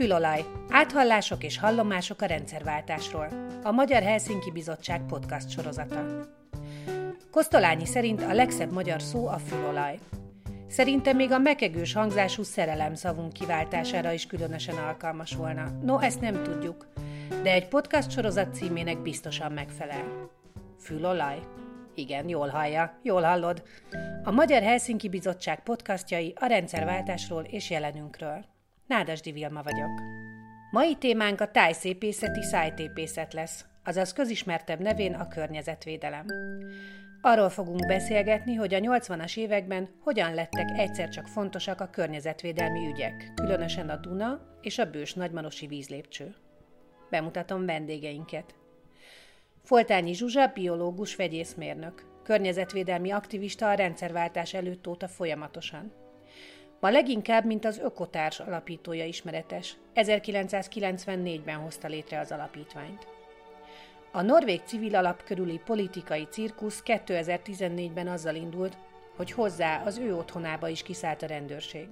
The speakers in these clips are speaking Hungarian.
Fülolaj. Áthallások és hallomások a rendszerváltásról. A Magyar Helsinki Bizottság podcast sorozata. Kosztolányi szerint a legszebb magyar szó a fülolaj. Szerintem még a mekegős hangzású szerelem szavunk kiváltására is különösen alkalmas volna. No, ezt nem tudjuk, de egy podcast sorozat címének biztosan megfelel. Fülolaj? Igen, jól hallja, jól hallod. A Magyar Helsinki Bizottság podcastjai a rendszerváltásról és jelenünkről. Nádasdi Vilma vagyok. Mai témánk a tájszépészeti szájtépészet lesz, azaz közismertebb nevén a környezetvédelem. Arról fogunk beszélgetni, hogy a 80-as években hogyan lettek egyszer csak fontosak a környezetvédelmi ügyek, különösen a Duna és a bős nagymarosi vízlépcső. Bemutatom vendégeinket. Foltányi Zsuzsa, biológus, vegyészmérnök, környezetvédelmi aktivista a rendszerváltás előtt óta folyamatosan. Ma leginkább, mint az Ökotárs alapítója ismeretes. 1994-ben hozta létre az alapítványt. A norvég civil alap körüli politikai cirkusz 2014-ben azzal indult, hogy hozzá az ő otthonába is kiszállt a rendőrség.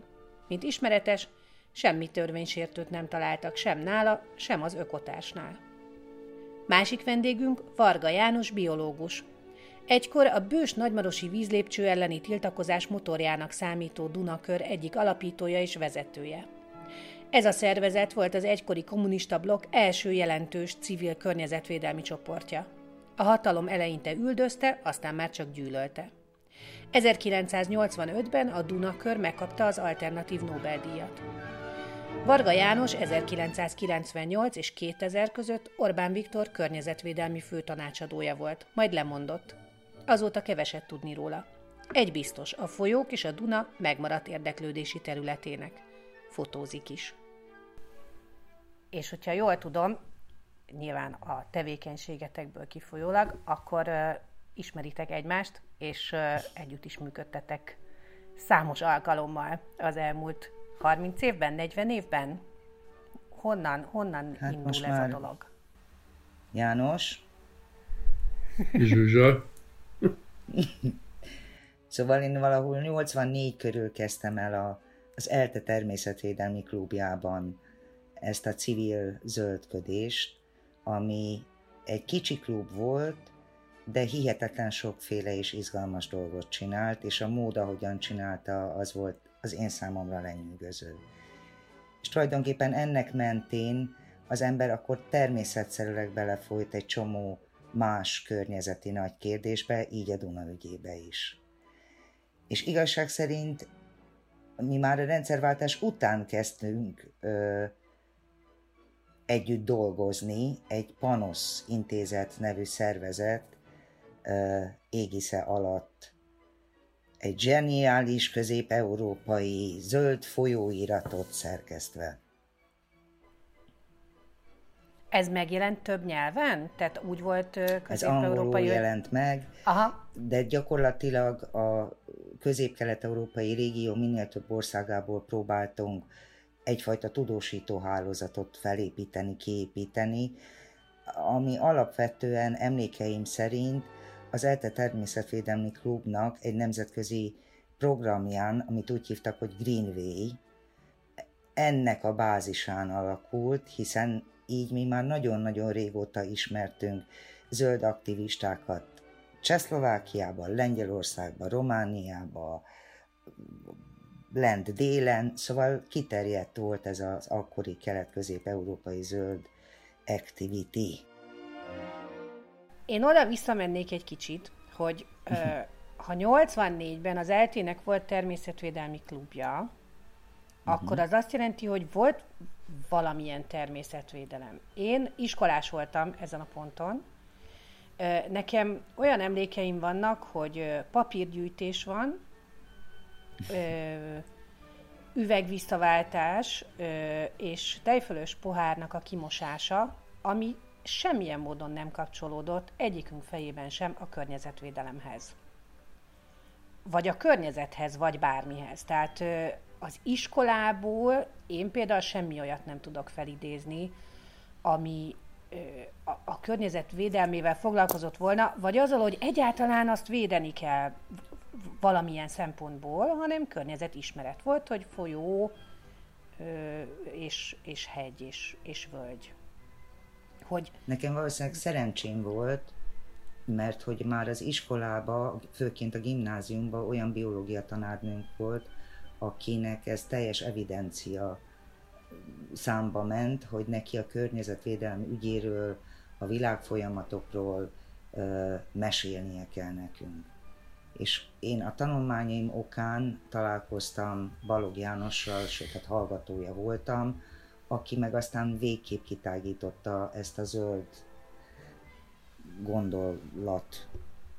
Mint ismeretes, semmi törvénysértőt nem találtak sem nála, sem az ökotársnál. Másik vendégünk Varga János biológus. Egykor a bős nagymarosi vízlépcső elleni tiltakozás motorjának számító Dunakör egyik alapítója és vezetője. Ez a szervezet volt az egykori kommunista blokk első jelentős civil környezetvédelmi csoportja. A hatalom eleinte üldözte, aztán már csak gyűlölte. 1985-ben a Dunakör megkapta az alternatív Nobel-díjat. Varga János 1998 és 2000 között Orbán Viktor környezetvédelmi főtanácsadója volt, majd lemondott. Azóta keveset tudni róla. Egy biztos, a folyók és a Duna megmaradt érdeklődési területének. Fotózik is. És hogyha jól tudom, nyilván a tevékenységetekből kifolyólag, akkor uh, ismeritek egymást, és uh, együtt is működtetek számos alkalommal az elmúlt 30 évben, 40 évben? Honnan, honnan hát indul ez a dolog? János. Zsuzsa. szóval én valahol 84 körül kezdtem el a, az ELTE Természetvédelmi Klubjában ezt a civil zöldködést, ami egy kicsi klub volt, de hihetetlen sokféle és izgalmas dolgot csinált, és a mód, ahogyan csinálta, az volt az én számomra lenyűgöző. És tulajdonképpen ennek mentén az ember akkor természetszerűleg belefolyt egy csomó más környezeti nagy kérdésbe, így a Duna ügyébe is. És igazság szerint mi már a rendszerváltás után kezdtünk ö, együtt dolgozni, egy Panosz intézet nevű szervezet ö, égisze alatt egy zseniális közép-európai zöld folyóiratot szerkesztve. Ez megjelent több nyelven? Tehát úgy volt közép-európai... Ez jelent meg, Aha. de gyakorlatilag a közép-kelet-európai régió minél több országából próbáltunk egyfajta tudósító hálózatot felépíteni, kiépíteni, ami alapvetően emlékeim szerint az ELTE Természetvédelmi Klubnak egy nemzetközi programján, amit úgy hívtak, hogy Greenway, ennek a bázisán alakult, hiszen így mi már nagyon-nagyon régóta ismertünk zöld aktivistákat Csehszlovákiában, Lengyelországban, Romániában, lent délen, szóval kiterjedt volt ez az akkori kelet-közép-európai zöld activity. Én oda visszamennék egy kicsit, hogy ha 84-ben az eltének volt természetvédelmi klubja, uh-huh. akkor az azt jelenti, hogy volt valamilyen természetvédelem. Én iskolás voltam ezen a ponton. Nekem olyan emlékeim vannak, hogy papírgyűjtés van, üvegvisszaváltás és tejfölös pohárnak a kimosása, ami semmilyen módon nem kapcsolódott egyikünk fejében sem a környezetvédelemhez. Vagy a környezethez, vagy bármihez. Tehát az iskolából én például semmi olyat nem tudok felidézni, ami a, a környezet védelmével foglalkozott volna, vagy azzal, hogy egyáltalán azt védeni kell valamilyen szempontból, hanem környezetismeret volt, hogy folyó és, és hegy, és, és völgy. Hogy... Nekem valószínűleg szerencsém volt, mert hogy már az iskolába, főként a gimnáziumban olyan biológia tanárnőnk volt, akinek ez teljes evidencia számba ment, hogy neki a környezetvédelmi ügyéről, a világfolyamatokról ö, mesélnie kell nekünk. És én a tanulmányaim okán találkoztam Balog Jánossal, sőt, hát hallgatója voltam, aki meg aztán végképp kitágította ezt a zöld gondolat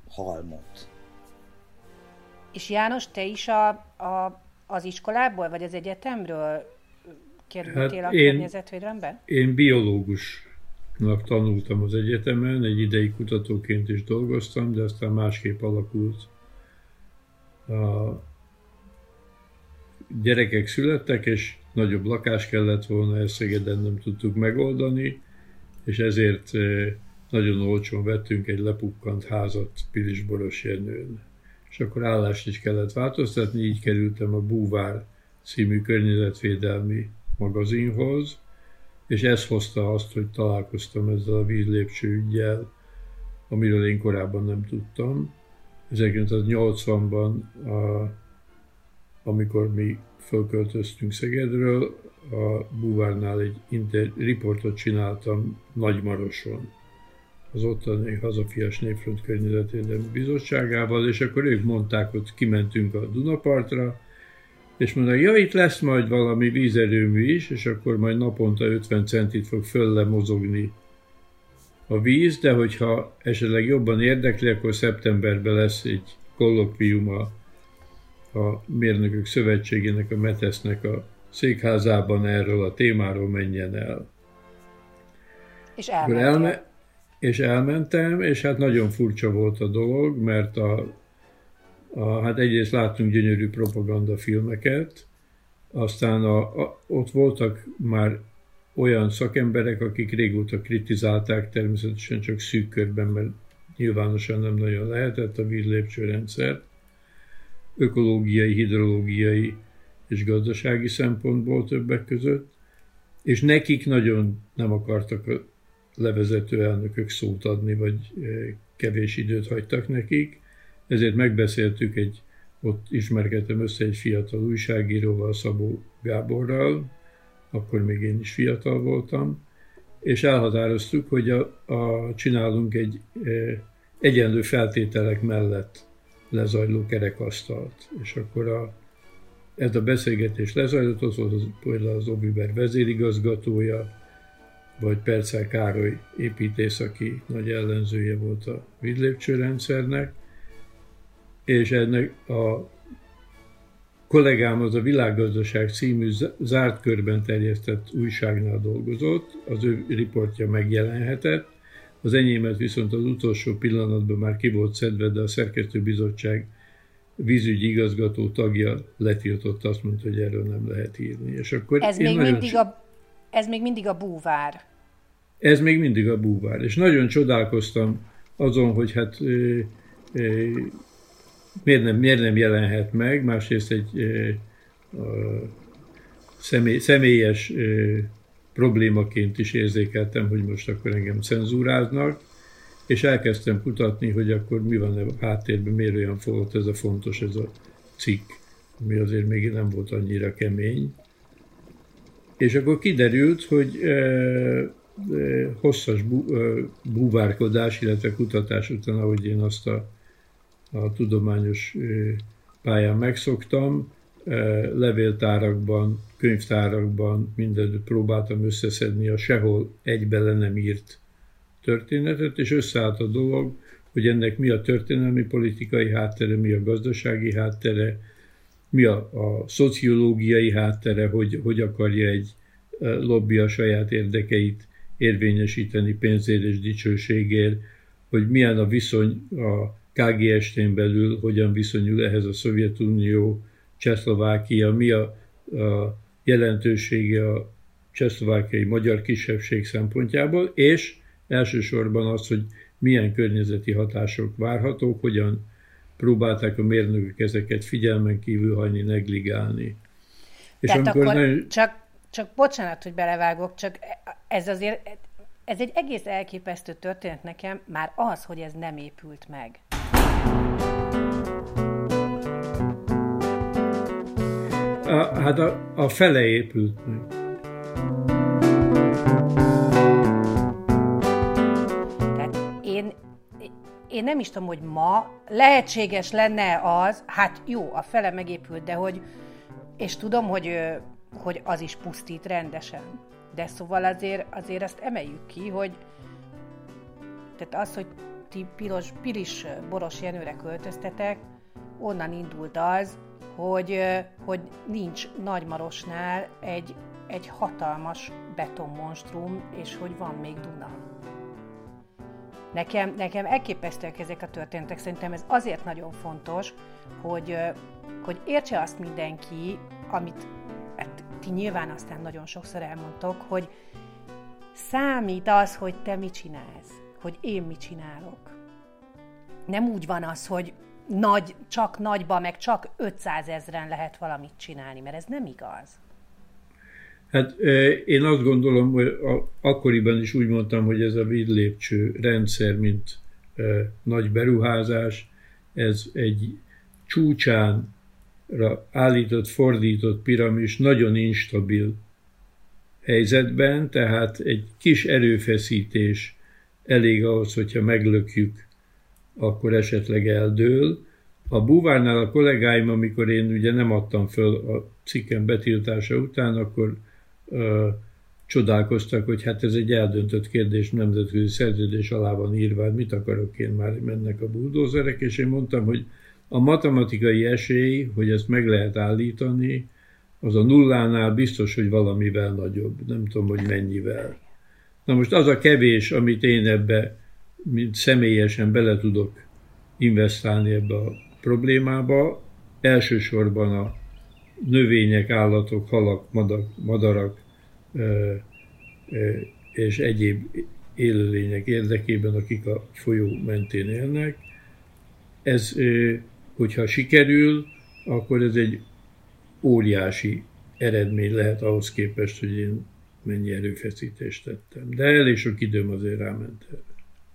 halmot. És János, te is a, a, az iskolából, vagy az egyetemről kerültél hát a én, környezetvédelembe? Én biológusnak tanultam az egyetemen, egy ideig kutatóként is dolgoztam, de aztán másképp alakult. A gyerekek születtek, és nagyobb lakás kellett volna, ezt Szegeden nem tudtuk megoldani, és ezért eh, nagyon olcsón vettünk egy lepukkant házat Pilisboros Jenőn. És akkor állást is kellett változtatni, így kerültem a Búvár című környezetvédelmi magazinhoz, és ez hozta azt, hogy találkoztam ezzel a vízlépcső ügyel, amiről én korábban nem tudtam. 1980-ban, a, amikor mi fölköltöztünk Szegedről, a Búvárnál egy inter, riportot csináltam Nagymaroson az ottani Hazafias Népfront Környezetvédelmi Bizottságával, és akkor ők mondták, hogy kimentünk a Dunapartra, és mondták, ja, itt lesz majd valami vízerőmű is, és akkor majd naponta 50 centit fog fölle mozogni a víz, de hogyha esetleg jobban érdekli, akkor szeptemberben lesz egy kollokvium a, a Mérnökök Szövetségének, a Metesznek a székházában erről a témáról menjen el. És elmentél és elmentem, és hát nagyon furcsa volt a dolog, mert a, a, hát egyrészt láttunk gyönyörű propagandafilmeket, aztán a, a, ott voltak már olyan szakemberek, akik régóta kritizálták, természetesen csak szűk körben, mert nyilvánosan nem nagyon lehetett a vízlépcsőrendszert, ökológiai, hidrológiai és gazdasági szempontból többek között, és nekik nagyon nem akartak levezető elnökök szót adni, vagy eh, kevés időt hagytak nekik. Ezért megbeszéltük egy, ott ismerkedtem össze egy fiatal újságíróval, Szabó Gáborral, akkor még én is fiatal voltam, és elhatároztuk, hogy a, a, csinálunk egy e, egyenlő feltételek mellett lezajló kerekasztalt. És akkor a, ez a beszélgetés lezajlott, ott volt az, például az Obiber vezérigazgatója, vagy Percel Károly építész, aki nagy ellenzője volt a vidlépcsőrendszernek, és ennek a kollégám az a Világgazdaság című zárt körben terjesztett újságnál dolgozott, az ő riportja megjelenhetett, az enyémet viszont az utolsó pillanatban már ki volt szedve, de a szerkesztőbizottság vízügyi igazgató tagja letiltott, azt mondta, hogy erről nem lehet írni. És akkor ez, még mindig a, ez még mindig a búvár. Ez még mindig a búvár. És nagyon csodálkoztam azon, hogy hát e, e, miért, nem, miért nem jelenhet meg, másrészt egy e, személy, személyes e, problémaként is érzékeltem, hogy most akkor engem cenzúráznak, és elkezdtem kutatni, hogy akkor mi van a háttérben, miért olyan volt ez a fontos, ez a cikk, ami azért még nem volt annyira kemény. És akkor kiderült, hogy hosszas búvárkodás, illetve kutatás után, ahogy én azt a, a tudományos pályán megszoktam, levéltárakban, könyvtárakban mindent próbáltam összeszedni a sehol egybe le nem írt történetet, és összeállt a dolog, hogy ennek mi a történelmi politikai háttere, mi a gazdasági háttere, mi a, a szociológiai háttere, hogy, hogy akarja egy lobby a saját érdekeit érvényesíteni pénzért és dicsőségért, hogy milyen a viszony a KGST-n belül, hogyan viszonyul ehhez a Szovjetunió, Csehszlovákia, mi a, a jelentősége a csehszlovákiai magyar kisebbség szempontjából, és elsősorban az, hogy milyen környezeti hatások várhatók, hogyan próbálták a mérnökök ezeket figyelmen kívül hagyni, negligálni. És Tehát akkor nagyon... csak csak bocsánat, hogy belevágok, csak ez azért, ez egy egész elképesztő történet nekem, már az, hogy ez nem épült meg. A, hát a, a fele épült meg. Én nem is tudom, hogy ma lehetséges lenne az, hát jó, a fele megépült, de hogy, és tudom, hogy, hogy az is pusztít rendesen. De szóval azért, azért azt emeljük ki, hogy tehát az, hogy ti piros, piris boros Jenőre költöztetek, onnan indult az, hogy, hogy nincs Nagymarosnál egy, egy hatalmas betonmonstrum, és hogy van még Duna. Nekem, nekem elképesztőek ezek a történetek, szerintem ez azért nagyon fontos, hogy, hogy értse azt mindenki, amit hát, ti nyilván aztán nagyon sokszor elmondtok, hogy számít az, hogy te mit csinálsz, hogy én mit csinálok. Nem úgy van az, hogy nagy, csak nagyba, meg csak 500 ezeren lehet valamit csinálni, mert ez nem igaz. Hát én azt gondolom, hogy akkoriban is úgy mondtam, hogy ez a vízlépcső rendszer, mint nagy beruházás, ez egy csúcsánra állított, fordított piramis nagyon instabil helyzetben, tehát egy kis erőfeszítés elég ahhoz, hogyha meglökjük akkor esetleg eldől. A búvárnál a kollégáim, amikor én ugye nem adtam föl a cikkem betiltása után, akkor csodálkoztak, hogy hát ez egy eldöntött kérdés, nemzetközi szerződés alá van írva, hát mit akarok én már, mennek a buldózerek, és én mondtam, hogy a matematikai esély, hogy ezt meg lehet állítani, az a nullánál biztos, hogy valamivel nagyobb, nem tudom, hogy mennyivel. Na most az a kevés, amit én ebbe mint személyesen bele tudok investálni ebbe a problémába, elsősorban a növények, állatok, halak, madarak, madarak és egyéb élőlények érdekében, akik a folyó mentén élnek. Ez, hogyha sikerül, akkor ez egy óriási eredmény lehet ahhoz képest, hogy én mennyi erőfeszítést tettem. De elég sok időm azért ráment.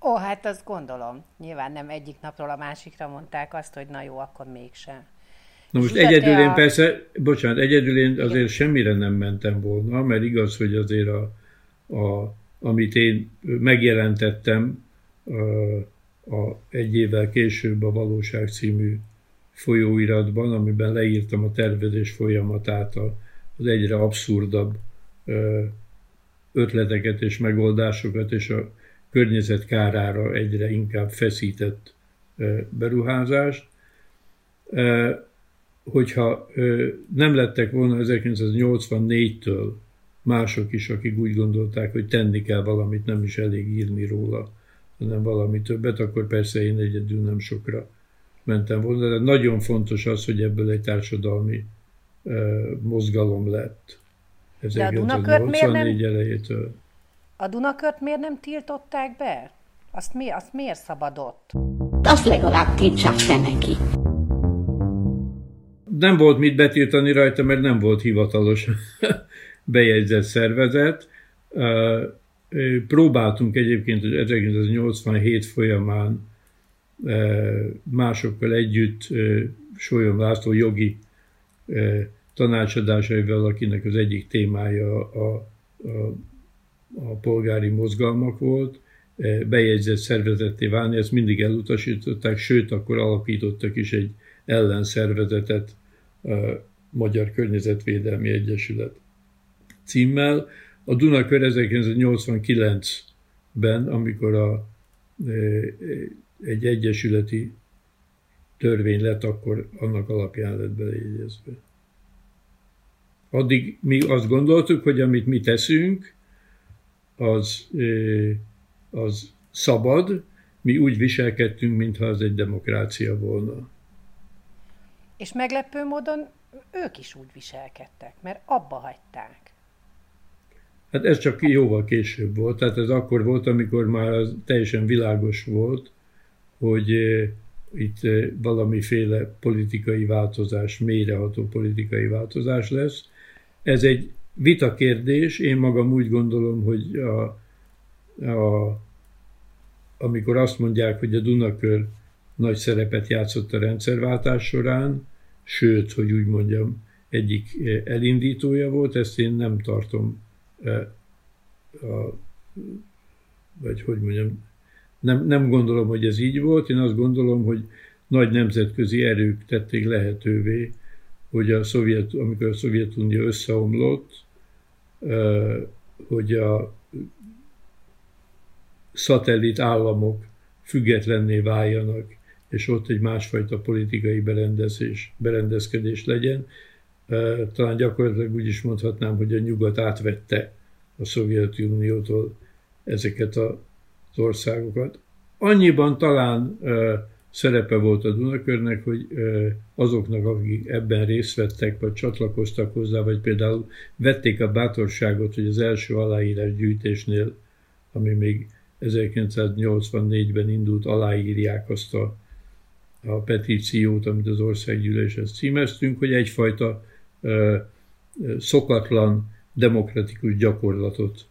Ó, hát azt gondolom. Nyilván nem egyik napról a másikra mondták azt, hogy na jó, akkor mégsem. Na most egyedül én a... persze, bocsánat, egyedül én azért Igen. semmire nem mentem volna, mert igaz, hogy azért a, a, amit én megjelentettem a, a egy évvel később a Valóság című folyóiratban, amiben leírtam a tervezés folyamatát, az egyre abszurdabb ötleteket és megoldásokat, és a környezet kárára egyre inkább feszített beruházást. Hogyha nem lettek volna 1984-től mások is, akik úgy gondolták, hogy tenni kell valamit, nem is elég írni róla, hanem valami többet, akkor persze én egyedül nem sokra mentem volna, de nagyon fontos az, hogy ebből egy társadalmi mozgalom lett. 1984 elejétől. A Dunakört miért nem tiltották be? Azt, mi, azt miért szabadott? Azt legalább tiltsák te neki. Nem volt mit betiltani rajta, mert nem volt hivatalos bejegyzett szervezet. Próbáltunk egyébként 1987 folyamán másokkal együtt Solyom László jogi tanácsadásaival, akinek az egyik témája a, a a polgári mozgalmak volt, bejegyzett szervezetté válni, ezt mindig elutasították, sőt, akkor alapítottak is egy ellenszervezetet, Magyar Környezetvédelmi Egyesület címmel. A Dunakör 1989-ben, amikor a, e, egy egyesületi törvény lett, akkor annak alapján lett belejegyezve. Addig mi azt gondoltuk, hogy amit mi teszünk, az, az szabad, mi úgy viselkedtünk, mintha az egy demokrácia volna. És meglepő módon ők is úgy viselkedtek, mert abba hagyták. Hát ez csak jóval később volt, tehát ez akkor volt, amikor már teljesen világos volt, hogy itt valamiféle politikai változás, mélyreható politikai változás lesz. Ez egy vita kérdés. Én magam úgy gondolom, hogy a, a, amikor azt mondják, hogy a Dunakör nagy szerepet játszott a rendszerváltás során, sőt, hogy úgy mondjam, egyik elindítója volt, ezt én nem tartom, a, vagy hogy mondjam, nem, nem gondolom, hogy ez így volt, én azt gondolom, hogy nagy nemzetközi erők tették lehetővé, hogy a szovjet, amikor a Szovjetunió összeomlott, hogy a szatellit államok függetlenné váljanak, és ott egy másfajta politikai berendezés, berendezkedés legyen. Talán gyakorlatilag úgy is mondhatnám, hogy a nyugat átvette a Szovjetuniótól ezeket az országokat. Annyiban talán szerepe volt a Dunakörnek, hogy azoknak, akik ebben részt vettek, vagy csatlakoztak hozzá, vagy például vették a bátorságot, hogy az első aláírás gyűjtésnél, ami még 1984-ben indult, aláírják azt a, a petíciót, amit az országgyűléshez címeztünk, hogy egyfajta szokatlan demokratikus gyakorlatot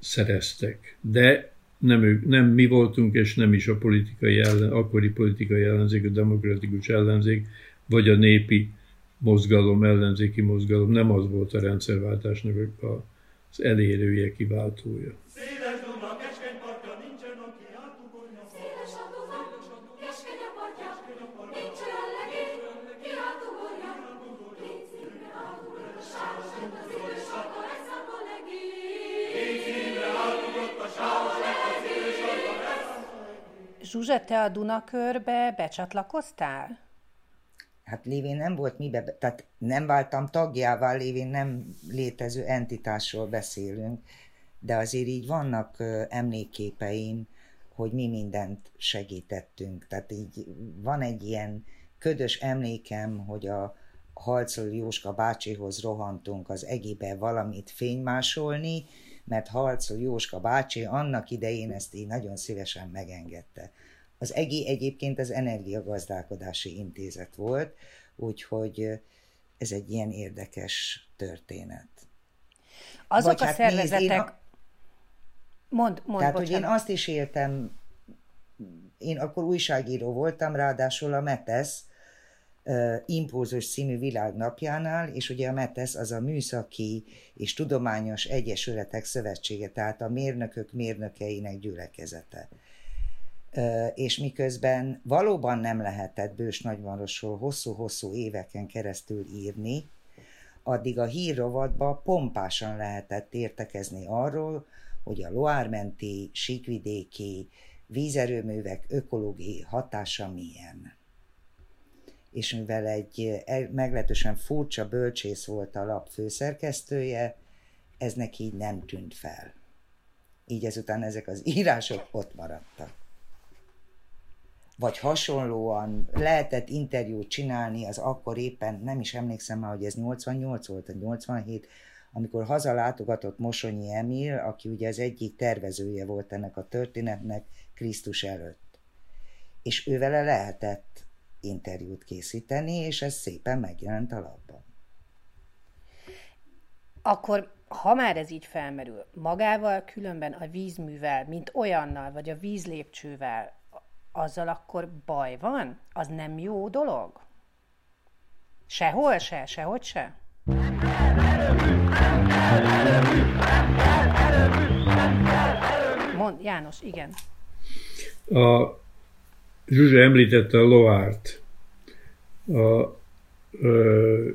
szereztek. De nem, ők, nem mi voltunk, és nem is a politikai ellen, akkori politikai ellenzék, a demokratikus ellenzék, vagy a népi mozgalom, ellenzéki mozgalom, nem az volt a rendszerváltásnak az elérője, kiváltója. Zsuzsa, te a Dunakörbe becsatlakoztál? Hát lévén nem volt mibe, tehát nem váltam tagjává, lévén nem létező entitásról beszélünk, de azért így vannak emlékképeim, hogy mi mindent segítettünk. Tehát így van egy ilyen ködös emlékem, hogy a Halcol Jóska bácsihoz rohantunk az egébe valamit fénymásolni, mert Halcol Jóska bácsi annak idején ezt így nagyon szívesen megengedte. Az EGI egyébként az Energiagazdálkodási Intézet volt, úgyhogy ez egy ilyen érdekes történet. Azok Vagy a hát szervezetek... Nézd, én a... Mond, mond, Tehát, bocsánat. hogy én azt is éltem, én akkor újságíró voltam, ráadásul a METESZ, Impulzus című világnapjánál, és ugye a METESZ az a Műszaki és Tudományos Egyesületek Szövetsége, tehát a mérnökök mérnökeinek gyülekezete. És miközben valóban nem lehetett Bős Nagymarosról hosszú-hosszú éveken keresztül írni, addig a hírrovatba pompásan lehetett értekezni arról, hogy a Loármenti, síkvidéki vízerőművek ökológiai hatása milyen és mivel egy eh, meglehetősen furcsa bölcsész volt a lap főszerkesztője, ez neki így nem tűnt fel. Így ezután ezek az írások ott maradtak. Vagy hasonlóan lehetett interjút csinálni, az akkor éppen, nem is emlékszem már, hogy ez 88 volt, vagy 87, amikor hazalátogatott Mosonyi Emil, aki ugye az egyik tervezője volt ennek a történetnek Krisztus előtt. És ővele lehetett interjút készíteni, és ez szépen megjelent a labban. Akkor, ha már ez így felmerül, magával különben a vízművel, mint olyannal, vagy a vízlépcsővel, azzal akkor baj van? Az nem jó dolog? Sehol se, sehogy se? Mond, János, igen. A Zsuzsa említette a Loárt. A, ö,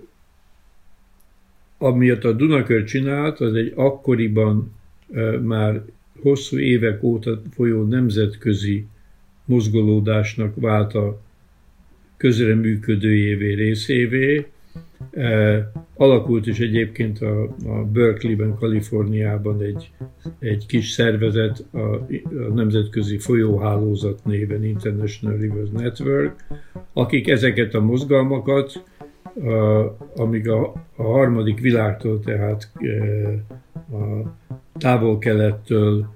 amiatt a Dunakör csinált, az egy akkoriban ö, már hosszú évek óta folyó nemzetközi mozgolódásnak vált a közreműködőjévé részévé, Alakult is egyébként a, a Berkeley-ben, Kaliforniában egy, egy kis szervezet, a, a Nemzetközi Folyóhálózat néven International Rivers Network, akik ezeket a mozgalmakat, a, amíg a, a harmadik világtól, tehát a távol-kelettől,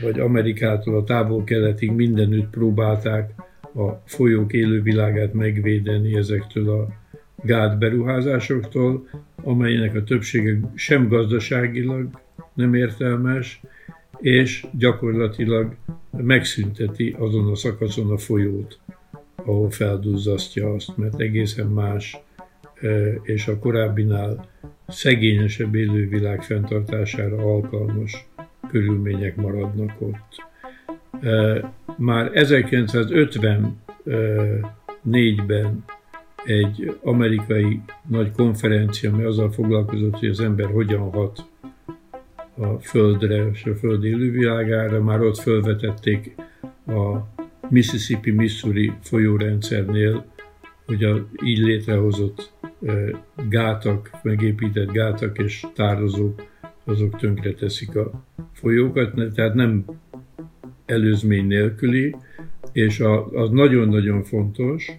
vagy Amerikától a távol-keletig mindenütt próbálták a folyók élővilágát megvédeni ezektől a gátberuházásoktól, amelynek a többsége sem gazdaságilag nem értelmes, és gyakorlatilag megszünteti azon a szakaszon a folyót, ahol felduzzasztja azt, mert egészen más és a korábbinál szegényesebb élővilág fenntartására alkalmas körülmények maradnak ott. Már 1954-ben egy amerikai nagy konferencia, ami azzal foglalkozott, hogy az ember hogyan hat a Földre és a Föld élővilágára, már ott felvetették a Mississippi-Missouri folyórendszernél, hogy a így létrehozott gátak, megépített gátak és tározók, azok tönkreteszik a folyókat, tehát nem előzmény nélküli, és a, az nagyon-nagyon fontos,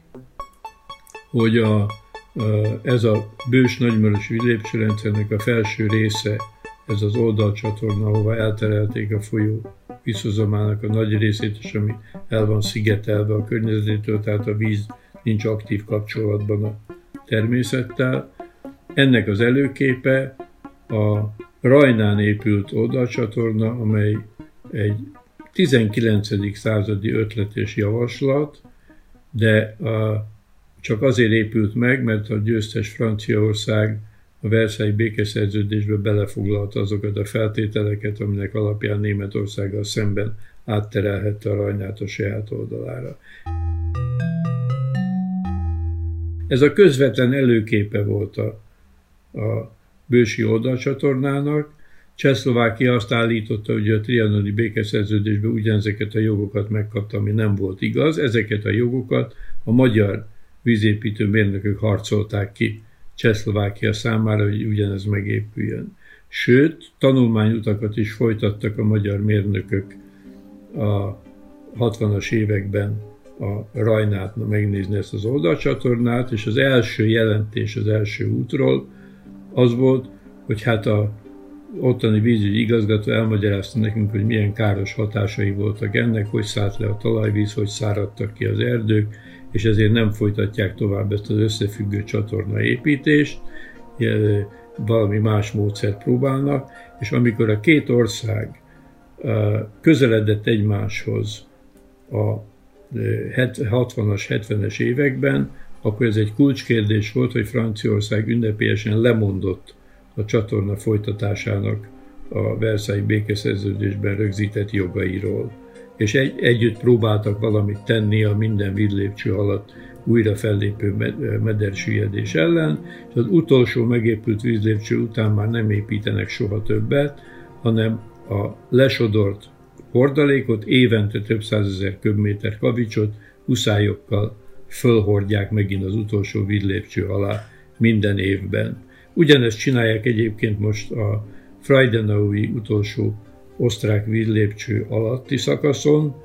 hogy a, a, ez a bős nagymarosi lépcsőrendszernek a felső része, ez az oldalcsatorna, ahova elterelték a folyó vízhozamának a nagy részét, és ami el van szigetelve a környezetétől, tehát a víz nincs aktív kapcsolatban a természettel. Ennek az előképe a Rajnán épült oldalcsatorna, amely egy 19. századi ötlet és javaslat, de a, csak azért épült meg, mert a győztes Franciaország a Versailles békeszerződésbe belefoglalta azokat a feltételeket, aminek alapján Németországgal szemben átterelhette a Rajnát a saját oldalára. Ez a közvetlen előképe volt a, a bősi oldalcsatornának. Csehszlovákia azt állította, hogy a trianoni békeszerződésben ugyanezeket a jogokat megkapta, ami nem volt igaz. Ezeket a jogokat a magyar vízépítő mérnökök harcolták ki Csehszlovákia számára, hogy ugyanez megépüljön. Sőt, tanulmányutakat is folytattak a magyar mérnökök a 60-as években a Rajnát megnézni ezt az oldalcsatornát, és az első jelentés az első útról az volt, hogy hát a ottani vízügyi igazgató elmagyarázta nekünk, hogy milyen káros hatásai voltak ennek, hogy szállt le a talajvíz, hogy száradtak ki az erdők, és ezért nem folytatják tovább ezt az összefüggő csatorna építést, valami más módszert próbálnak, és amikor a két ország közeledett egymáshoz a 60-as, 70-es években, akkor ez egy kulcskérdés volt, hogy Franciaország ünnepélyesen lemondott a csatorna folytatásának a Versailles békeszerződésben rögzített jogairól. És egy, együtt próbáltak valamit tenni a minden vidlépcső alatt újra fellépő medersüllyedés ellen, és az utolsó megépült vízlépcső után már nem építenek soha többet, hanem a lesodort hordalékot, évente több százezer köbméter kavicsot huszályokkal fölhordják megint az utolsó vidlépcső alá minden évben. Ugyanezt csinálják egyébként most a Freudenaui utolsó osztrák vidlépcső alatti szakaszon,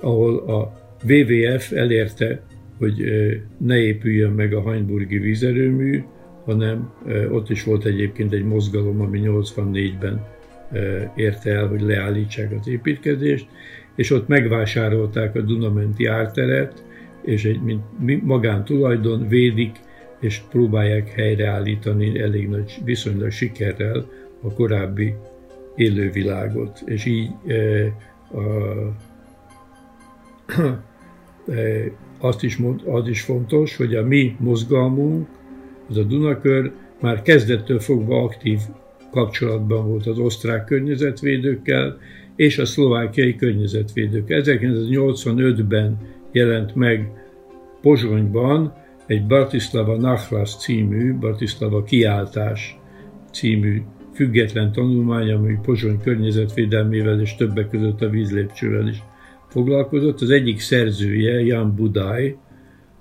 ahol a WWF elérte, hogy ne épüljön meg a Heinburgi vízerőmű, hanem ott is volt egyébként egy mozgalom, ami 84-ben érte el, hogy leállítsák az építkezést, és ott megvásárolták a Dunamenti árteret, és egy mint magántulajdon védik, és próbálják helyreállítani elég nagy, viszonylag sikerrel a korábbi élővilágot. És így e, a, e, azt is, mond, az is fontos, hogy a mi mozgalmunk, az a Dunakör már kezdettől fogva aktív kapcsolatban volt az osztrák környezetvédőkkel és a szlovákiai környezetvédőkkel. 1985-ben jelent meg Pozsonyban egy Bratislava Nachlas című, Bratislava kiáltás című független tanulmány, ami Pozsony környezetvédelmével és többek között a vízlépcsővel is foglalkozott. Az egyik szerzője Jan Budaj,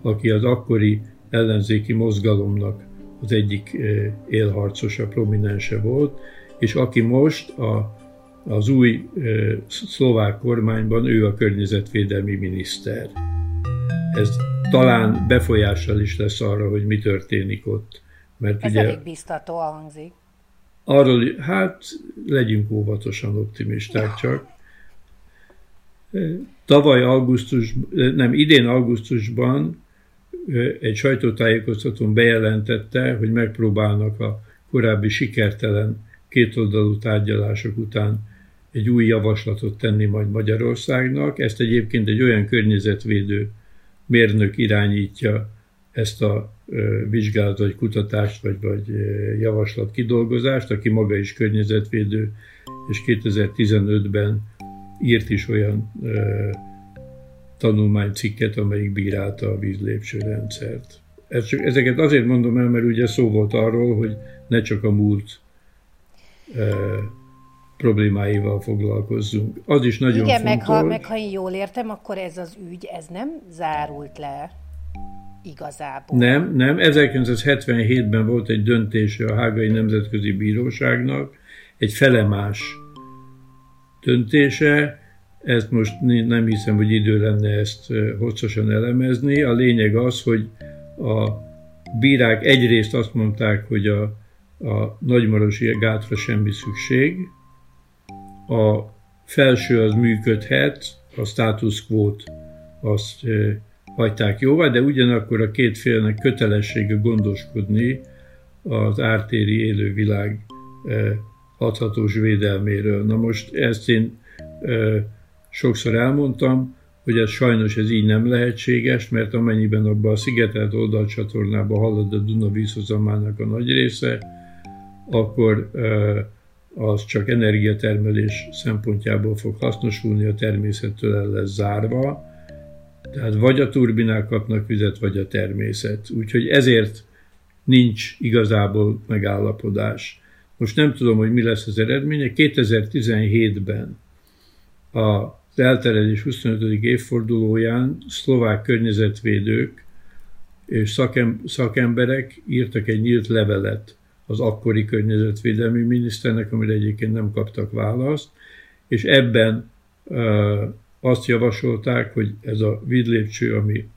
aki az akkori ellenzéki mozgalomnak az egyik élharcosa, prominense volt, és aki most a, az új szlovák kormányban ő a környezetvédelmi miniszter. Ez talán befolyással is lesz arra, hogy mi történik ott. Mert Ez ugye, elég biztató hangzik. Arról, hát legyünk óvatosan optimisták csak. Tavaly augusztus, nem, idén augusztusban egy sajtótájékoztatón bejelentette, hogy megpróbálnak a korábbi sikertelen kétoldalú tárgyalások után egy új javaslatot tenni majd Magyarországnak. Ezt egyébként egy olyan környezetvédő mérnök irányítja ezt a vizsgálat, vagy kutatást, vagy, vagy javaslat kidolgozást, aki maga is környezetvédő, és 2015-ben írt is olyan tanulmánycikket, amelyik bírálta a vízlépcsőrendszert. Ez csak, ezeket azért mondom el, mert ugye szó volt arról, hogy ne csak a múlt problémáival foglalkozzunk. Az is nagyon Igen, fontos. meg ha, meg ha én jól értem, akkor ez az ügy, ez nem zárult le igazából. Nem, nem. 1977-ben volt egy döntése a Hágai Nemzetközi Bíróságnak, egy felemás döntése, ezt most nem hiszem, hogy idő lenne ezt hosszasan elemezni. A lényeg az, hogy a bírák egyrészt azt mondták, hogy a, a nagymarosi gátra semmi szükség, a felső az működhet, a status quo azt hagyták jóvá, de ugyanakkor a két félnek kötelessége gondoskodni az ártéri élővilág hathatós védelméről. Na most ezt én sokszor elmondtam, hogy ez sajnos ez így nem lehetséges, mert amennyiben abban a szigetelt oldalcsatornába halad a Duna vízhozamának a nagy része, akkor az csak energiatermelés szempontjából fog hasznosulni, a természettől el lesz zárva. Tehát vagy a turbinák kapnak vizet, vagy a természet. Úgyhogy ezért nincs igazából megállapodás. Most nem tudom, hogy mi lesz az eredménye. 2017-ben a az elterelés 25. évfordulóján szlovák környezetvédők és szakem, szakemberek írtak egy nyílt levelet az akkori környezetvédelmi miniszternek, amire egyébként nem kaptak választ, és ebben azt javasolták, hogy ez a vidlépcső, ami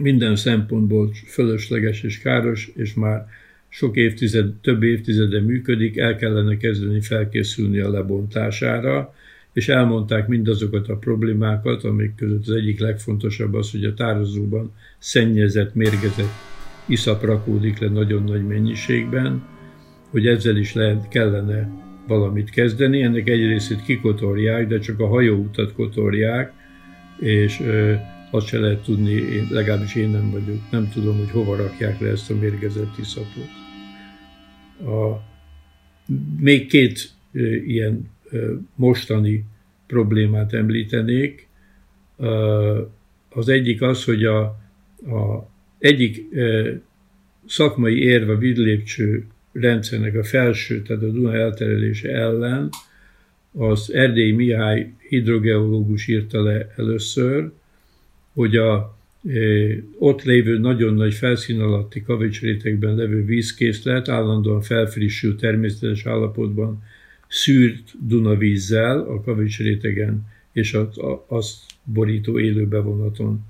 minden szempontból fölösleges és káros, és már sok évtized, több évtizede működik, el kellene kezdeni felkészülni a lebontására, és elmondták mindazokat a problémákat, amik között az egyik legfontosabb az, hogy a tározóban szennyezett, mérgezett iszap rakódik le nagyon nagy mennyiségben, hogy ezzel is lehet, kellene valamit kezdeni. Ennek egy részét kikotorják, de csak a hajóutat kotorják, és ö, azt se lehet tudni, én, legalábbis én nem vagyok, nem tudom, hogy hova rakják le ezt a mérgezett iszapot. A, még két ö, ilyen mostani problémát említenék. Az egyik az, hogy a, a egyik szakmai érv a vidlépcső rendszernek a felső, tehát a Duna elterelése ellen, az Erdély Mihály hidrogeológus írta le először, hogy a ott lévő nagyon nagy felszín alatti kavicsrétegben levő vízkészlet állandóan felfrissül természetes állapotban szűrt Dunavízzel a kavics rétegen és az, azt borító élő bevonaton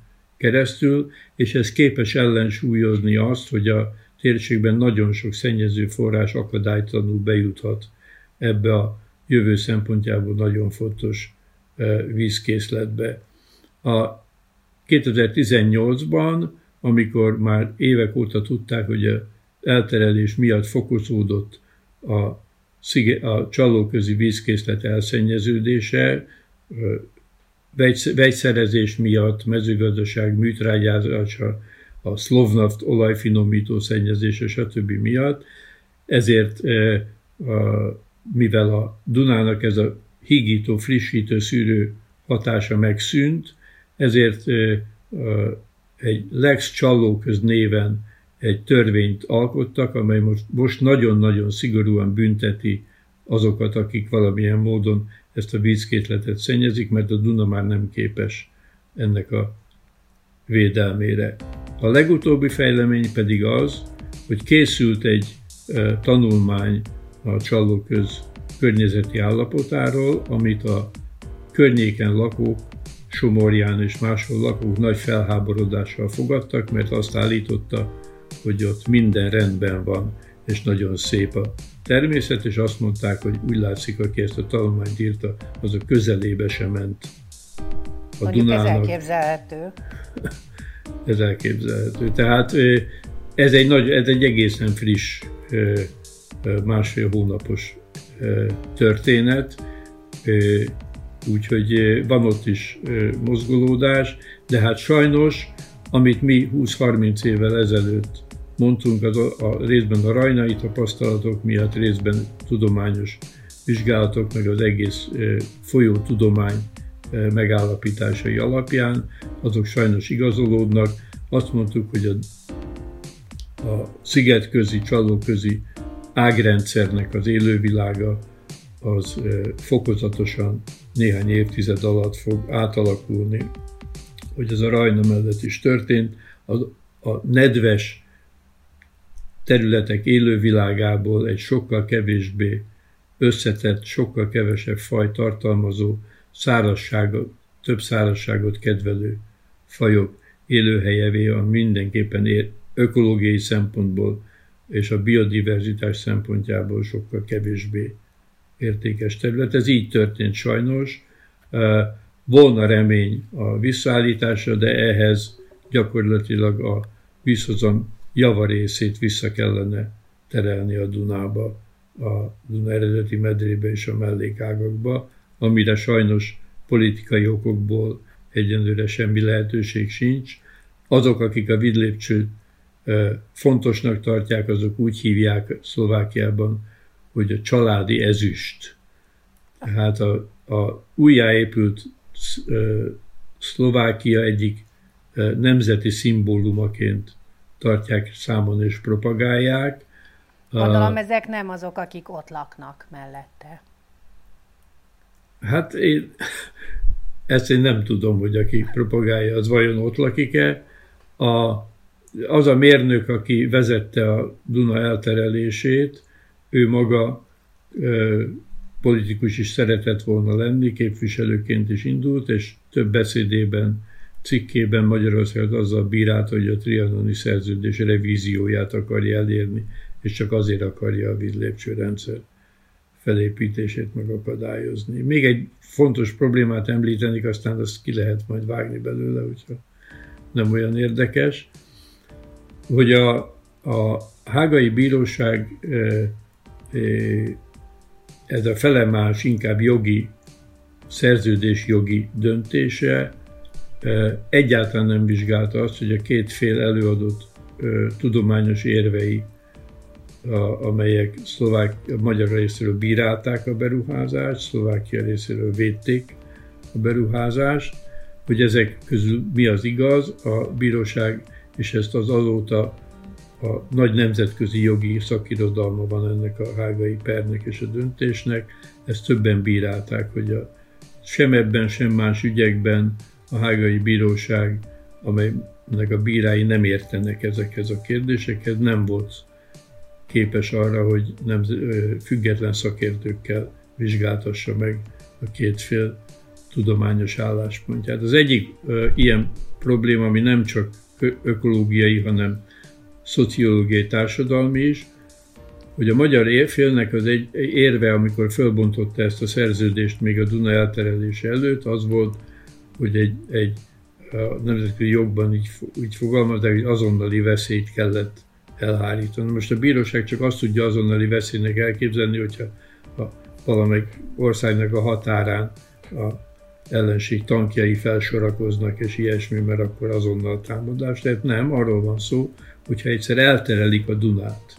keresztül, és ez képes ellensúlyozni azt, hogy a térségben nagyon sok szennyező forrás akadálytalanul bejuthat ebbe a jövő szempontjából nagyon fontos e, vízkészletbe. A 2018-ban, amikor már évek óta tudták, hogy a elterelés miatt fokozódott a a csalóközi vízkészlet elszennyeződése, vegyszerezés miatt, mezőgazdaság műtrágyázása, a szlovnaft olajfinomító szennyezése, stb. miatt. Ezért, mivel a Dunának ez a higító, frissítő szűrő hatása megszűnt, ezért egy Lex Csallóköz néven egy törvényt alkottak, amely most, most nagyon-nagyon szigorúan bünteti azokat, akik valamilyen módon ezt a vízkétletet szennyezik, mert a Duna már nem képes ennek a védelmére. A legutóbbi fejlemény pedig az, hogy készült egy tanulmány a Csallóköz környezeti állapotáról, amit a környéken lakók, Somorján és máshol lakók nagy felháborodással fogadtak, mert azt állította, hogy ott minden rendben van, és nagyon szép a természet, és azt mondták, hogy úgy látszik, aki ezt a tanulmányt írta, az a közelébe sem ment a Mondjuk Dunának. ez elképzelhető. ez elképzelhető. Tehát ez egy, nagy, ez egy egészen friss, másfél hónapos történet, úgyhogy van ott is mozgolódás, de hát sajnos, amit mi 20-30 évvel ezelőtt mondtunk, az a, a részben a rajnai tapasztalatok miatt, részben tudományos vizsgálatok, meg az egész folyó tudomány megállapításai alapján, azok sajnos igazolódnak. Azt mondtuk, hogy a, a szigetközi, csalóközi ágrendszernek az élővilága az fokozatosan néhány évtized alatt fog átalakulni, hogy ez a Rajna mellett is történt. A, a nedves területek élővilágából egy sokkal kevésbé összetett, sokkal kevesebb faj tartalmazó, szárazságot, több szárazságot kedvelő fajok élőhelyevé a mindenképpen ér, ökológiai szempontból és a biodiverzitás szempontjából sokkal kevésbé értékes terület. Ez így történt sajnos. Volna remény a visszaállításra, de ehhez gyakorlatilag a vízhozam javarészét vissza kellene terelni a Dunába, a Duna eredeti medrébe és a mellékágakba, amire sajnos politikai okokból egyenlőre semmi lehetőség sincs. Azok, akik a vidlépcsőt fontosnak tartják, azok úgy hívják Szlovákiában, hogy a családi ezüst. Tehát a, a újjáépült Szlovákia egyik nemzeti szimbólumaként tartják számon és propagálják. Gondolom, ezek nem azok, akik ott laknak mellette. Hát én ezt én nem tudom, hogy aki propagálja, az vajon ott lakik-e. A, az a mérnök, aki vezette a Duna elterelését, ő maga ö, politikus is szeretett volna lenni, képviselőként is indult, és több beszédében, cikkében Magyarországot azzal bírált, hogy a trianoni szerződés revízióját akarja elérni, és csak azért akarja a vízlépcsőrendszer felépítését megakadályozni. Még egy fontos problémát említenik, aztán azt ki lehet majd vágni belőle, hogyha nem olyan érdekes, hogy a, a hágai bíróság ez a felemás, inkább jogi, szerződés jogi döntése egyáltalán nem vizsgálta azt, hogy a két fél előadott tudományos érvei, amelyek szlovák, magyar részéről bírálták a beruházást, Szlovákia részéről védték a beruházást, hogy ezek közül mi az igaz, a bíróság, és ezt az azóta a nagy nemzetközi jogi szakirodalma van ennek a hágai pernek és a döntésnek. Ezt többen bírálták, hogy a, sem ebben, sem más ügyekben a hágai bíróság, amelynek a bírái nem értenek ezekhez a kérdésekhez, nem volt képes arra, hogy nem, független szakértőkkel vizsgáltassa meg a két fél tudományos álláspontját. Az egyik ö, ilyen probléma, ami nem csak ökológiai, hanem szociológiai társadalmi is, hogy a magyar félnek az egy érve, amikor fölbontotta ezt a szerződést még a Duna elterelése előtt, az volt, hogy egy, egy a nemzetközi jogban így, így fogalmazták, hogy azonnali veszélyt kellett elhárítani. Most a bíróság csak azt tudja azonnali veszélynek elképzelni, hogyha a valamelyik országnak a határán a ellenség tankjai felsorakoznak, és ilyesmi, mert akkor azonnal támadás. Tehát nem, arról van szó, hogyha egyszer elterelik a Dunát,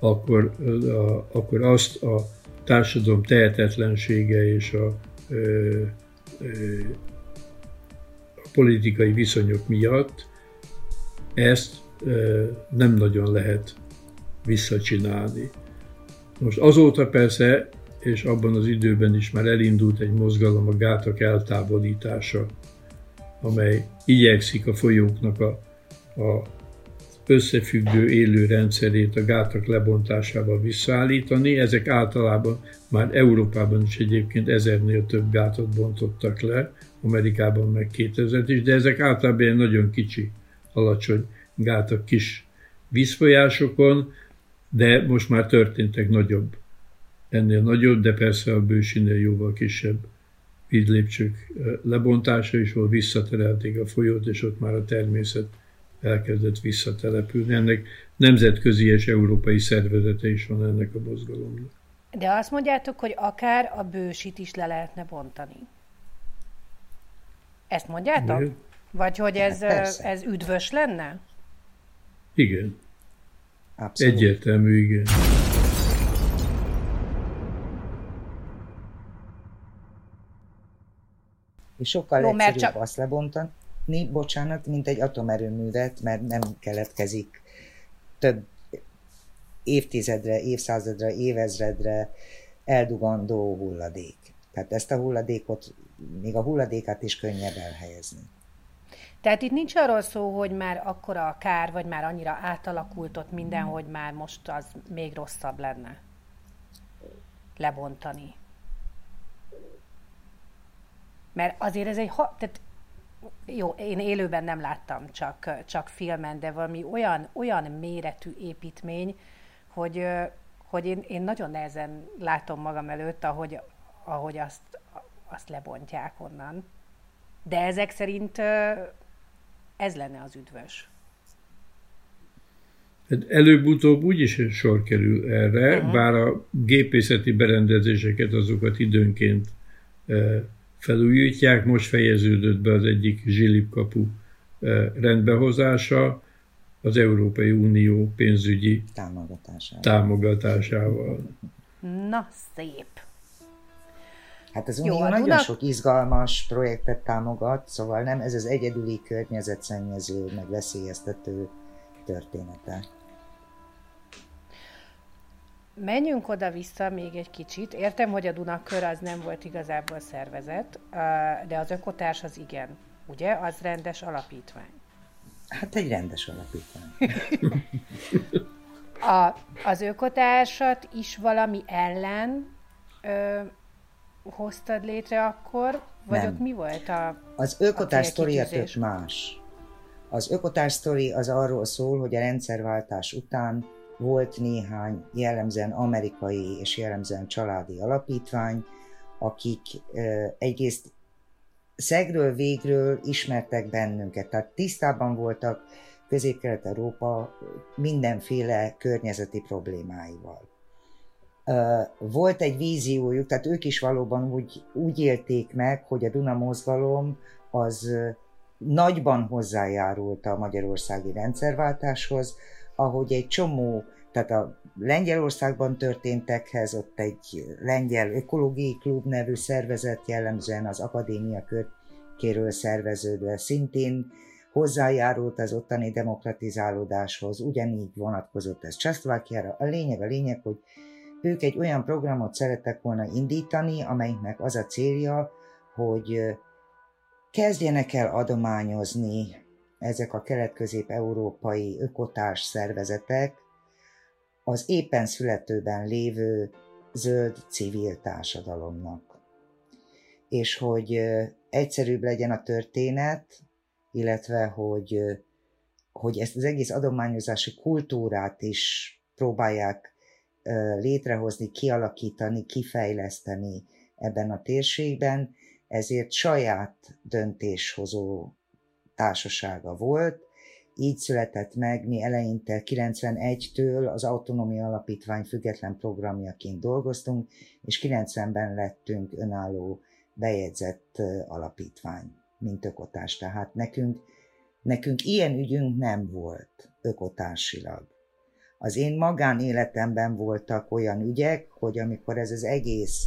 akkor, a, akkor azt a társadalom tehetetlensége és a, ö, a politikai viszonyok miatt ezt nem nagyon lehet visszacsinálni. Most azóta persze, és abban az időben is már elindult egy mozgalom a gátak eltávolítása, amely igyekszik a folyóknak a, a összefüggő élő rendszerét a gátak lebontásával visszaállítani. Ezek általában már Európában is egyébként ezernél több gátat bontottak le, Amerikában meg 2000 is, de ezek általában ilyen nagyon kicsi, alacsony gátak kis vízfolyásokon, de most már történtek nagyobb, ennél nagyobb, de persze a bősinél jóval kisebb vízlépcsők lebontása, és ahol visszaterelték a folyót, és ott már a természet elkezdett visszatelepülni. Ennek nemzetközi és európai szervezete is van ennek a mozgalomnak. De azt mondjátok, hogy akár a bősit is le lehetne bontani. Ezt mondjátok? De... Vagy hogy ez, hát ez üdvös lenne? Igen. Abszolút. Egyértelmű, igen. És sokkal Jó, egyszerűbb csak... azt lebontani, bocsánat, mint egy atomerőművet, mert nem keletkezik több évtizedre, évszázadra, évezredre eldugandó hulladék. Tehát ezt a hulladékot, még a hulladékát is könnyebb elhelyezni. Tehát itt nincs arról szó, hogy már akkora a kár, vagy már annyira átalakult ott minden, hogy már most az még rosszabb lenne lebontani. Mert azért ez egy, ha, tehát jó, én élőben nem láttam, csak, csak filmen, de valami olyan, olyan méretű építmény, hogy, hogy én, én nagyon nehezen látom magam előtt, ahogy, ahogy azt, azt lebontják onnan. De ezek szerint ez lenne az üdvös. Hát előbb-utóbb úgyis sor kerül erre, uh-huh. bár a gépészeti berendezéseket azokat időnként felújítják. Most fejeződött be az egyik zsilipkapu rendbehozása az Európai Unió pénzügyi támogatásával. támogatásával. Na, szép. Hát az Unió Jó, nagyon Duna... sok izgalmas projektet támogat, szóval nem ez az egyedüli környezetszennyező, meg veszélyeztető története. Menjünk oda-vissza még egy kicsit. Értem, hogy a Dunakör az nem volt igazából szervezet, de az ökotárs az igen. Ugye? Az rendes alapítvány. Hát egy rendes alapítvány. a, az ökotársat is valami ellen ö, hoztad létre akkor? Vagy nem. ott mi volt a Az ökotárs sztoria tök más. Az ökotárs sztori az arról szól, hogy a rendszerváltás után volt néhány jellemzően amerikai és jellemzően családi alapítvány, akik egyrészt szegről végről ismertek bennünket, tehát tisztában voltak Közép-Kelet-Európa mindenféle környezeti problémáival. Volt egy víziójuk, tehát ők is valóban úgy, úgy élték meg, hogy a Duna mozgalom az nagyban hozzájárult a magyarországi rendszerváltáshoz, ahogy egy csomó, tehát a Lengyelországban történtekhez ott egy lengyel ökológiai klub nevű szervezet jellemzően az akadémia körkéről szerveződve szintén hozzájárult az ottani demokratizálódáshoz, ugyanígy vonatkozott ez Csehszlovákiára. A lényeg a lényeg, hogy ők egy olyan programot szerettek volna indítani, amelynek az a célja, hogy kezdjenek el adományozni ezek a kelet-közép-európai ökotárs szervezetek az éppen születőben lévő zöld civil társadalomnak. És hogy egyszerűbb legyen a történet, illetve hogy, hogy ezt az egész adományozási kultúrát is próbálják létrehozni, kialakítani, kifejleszteni ebben a térségben, ezért saját döntéshozó társasága volt, így született meg, mi eleinte 91-től az Autonómia Alapítvány független programjaként dolgoztunk, és 90-ben lettünk önálló bejegyzett alapítvány, mint ökotás. Tehát nekünk, nekünk ilyen ügyünk nem volt ökotársilag. Az én magánéletemben voltak olyan ügyek, hogy amikor ez az egész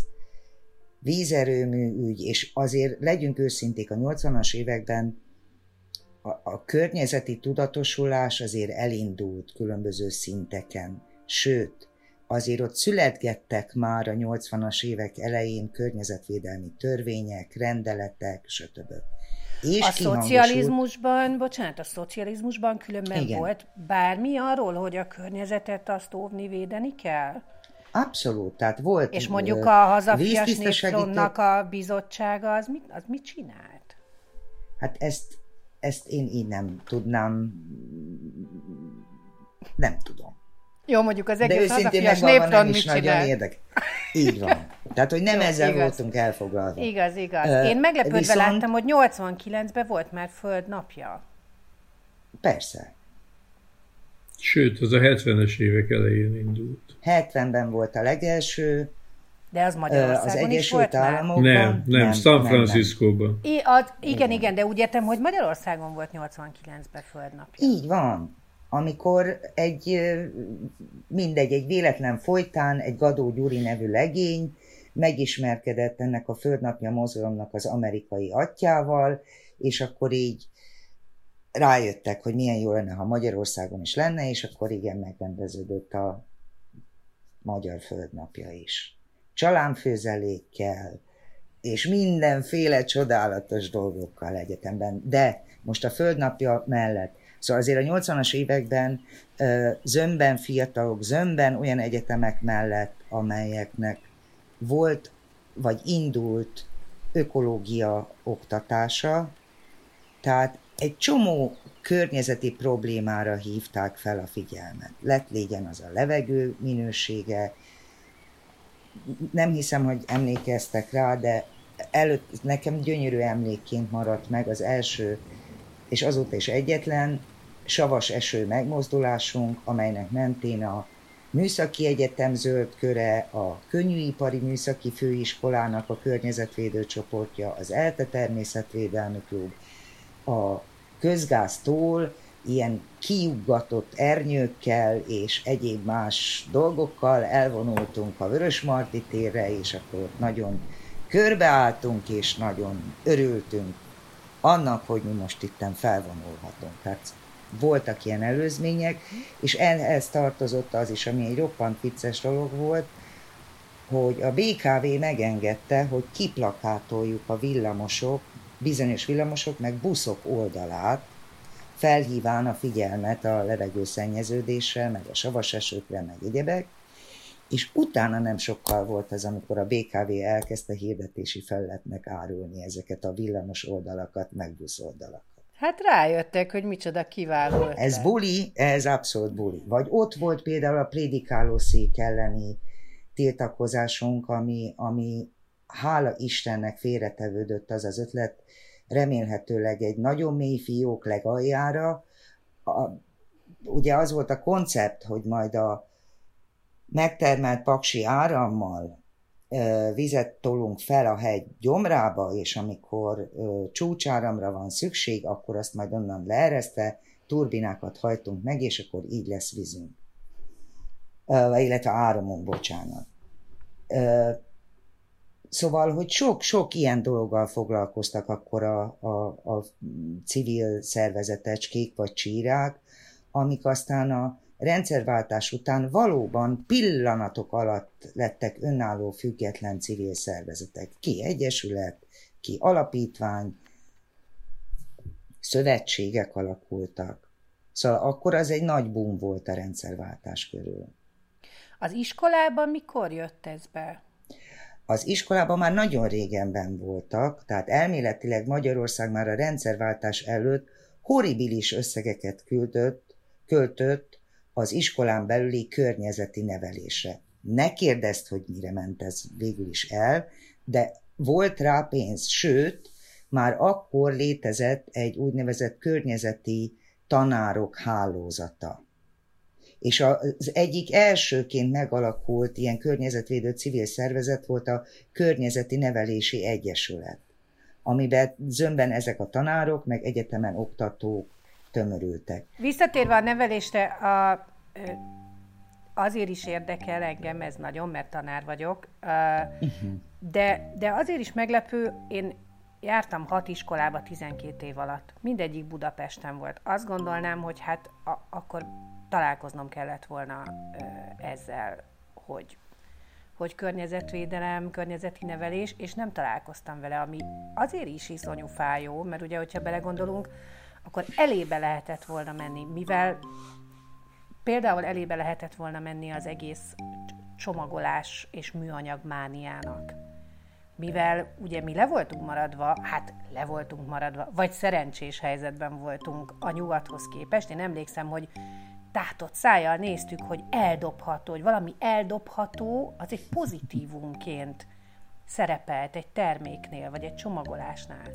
vízerőmű ügy, és azért legyünk őszinték, a 80-as években a, a környezeti tudatosulás azért elindult különböző szinteken, sőt, azért ott születgettek már a 80-as évek elején környezetvédelmi törvények, rendeletek, stb. És a szocializmusban, bocsánat, a szocializmusban különben Igen. volt bármi arról, hogy a környezetet azt óvni, védeni kell? Abszolút, tehát volt. És mondjuk a hazafias népfrontnak a bizottsága, az mit, az mit csinált? Hát ezt, ezt én így nem tudnám, nem tudom. Jó, mondjuk az egész De őszintén megvalva nem is nagyon csinál? érdek. Így van. Tehát, hogy nem Jó, ezzel igaz. voltunk elfoglalva. Igaz, igaz. Én meglepődve viszont... láttam, hogy 89-ben volt már földnapja. Persze. Sőt, az a 70-es évek elején indult. 70-ben volt a legelső, de az Magyarországon az Egyesült is volt Államokban? Nem, nem, nem San Franciscóban. Igen, igen, de úgy értem, hogy Magyarországon volt 89-ben földnapja. Így van. Amikor egy, mindegy, egy véletlen folytán egy Gadó Gyuri nevű legény megismerkedett ennek a földnapja mozgalomnak az amerikai atyával, és akkor így rájöttek, hogy milyen jó lenne, ha Magyarországon is lenne, és akkor igen, megrendeződött a magyar földnapja is. Csalánfőzelékkel, és mindenféle csodálatos dolgokkal egyetemben. De most a földnapja mellett, szóval azért a 80-as években zömben fiatalok, zömben olyan egyetemek mellett, amelyeknek volt, vagy indult ökológia oktatása, tehát egy csomó környezeti problémára hívták fel a figyelmet. Lett légyen az a levegő minősége, nem hiszem, hogy emlékeztek rá, de előtt nekem gyönyörű emlékként maradt meg az első, és azóta is egyetlen savas eső megmozdulásunk, amelynek mentén a Műszaki Egyetem zöld köre, a Könnyűipari Műszaki Főiskolának a környezetvédő csoportja, az ELTE Természetvédelmi Klub, a közgáztól ilyen kiuggatott ernyőkkel és egyéb más dolgokkal elvonultunk a Vörösmarty térre, és akkor nagyon körbeálltunk, és nagyon örültünk annak, hogy mi most itten felvonulhatunk. Tehát voltak ilyen előzmények, és ehhez tartozott az is, ami egy roppant vicces dolog volt, hogy a BKV megengedte, hogy kiplakátoljuk a villamosok, bizonyos villamosok, meg buszok oldalát, felhíván a figyelmet a levegőszennyeződésre, meg a savas esőkre, meg egyebek, és utána nem sokkal volt az, amikor a BKV elkezdte hirdetési felületnek árulni ezeket a villamos oldalakat, meg busz oldalakat. Hát rájöttek, hogy micsoda kiváló. Ez buli, ez abszolút buli. Vagy ott volt például a prédikálószék elleni tiltakozásunk, ami, ami hála Istennek félretevődött az az ötlet, remélhetőleg egy nagyon mély fiók legaljára. A, ugye az volt a koncept, hogy majd a megtermelt paksi árammal ö, vizet tolunk fel a hegy gyomrába, és amikor ö, csúcsáramra van szükség, akkor azt majd onnan leereszte, turbinákat hajtunk meg, és akkor így lesz vízünk. Ö, illetve áramunk, bocsánat. Ö, Szóval, hogy sok-sok ilyen dologgal foglalkoztak akkor a, a, a civil szervezetecskék vagy csírák, amik aztán a rendszerváltás után valóban pillanatok alatt lettek önálló független civil szervezetek. Ki egyesület, ki alapítvány, szövetségek alakultak. Szóval akkor az egy nagy boom volt a rendszerváltás körül. Az iskolában mikor jött ez be? Az iskolában már nagyon régenben voltak, tehát elméletileg Magyarország már a rendszerváltás előtt horribilis összegeket küldött, költött az iskolán belüli környezeti nevelésre. Ne kérdezd, hogy mire ment ez végül is el, de volt rá pénz, sőt, már akkor létezett egy úgynevezett környezeti tanárok hálózata és az egyik elsőként megalakult ilyen környezetvédő civil szervezet volt a Környezeti Nevelési Egyesület, amiben zömben ezek a tanárok, meg egyetemen oktatók tömörültek. Visszatérve a nevelésre, a, azért is érdekel engem ez nagyon, mert tanár vagyok, uh-huh. de, de azért is meglepő, én jártam hat iskolába 12 év alatt. Mindegyik Budapesten volt. Azt gondolnám, hogy hát a, akkor találkoznom kellett volna ezzel, hogy, hogy környezetvédelem, környezeti nevelés, és nem találkoztam vele, ami azért is iszonyú fájó, mert ugye, hogyha belegondolunk, akkor elébe lehetett volna menni, mivel például elébe lehetett volna menni az egész csomagolás és műanyag mániának. Mivel ugye mi le voltunk maradva, hát le voltunk maradva, vagy szerencsés helyzetben voltunk a nyugathoz képest. Én emlékszem, hogy tátott szájjal néztük, hogy eldobható, hogy valami eldobható, az egy pozitívunként szerepelt egy terméknél, vagy egy csomagolásnál.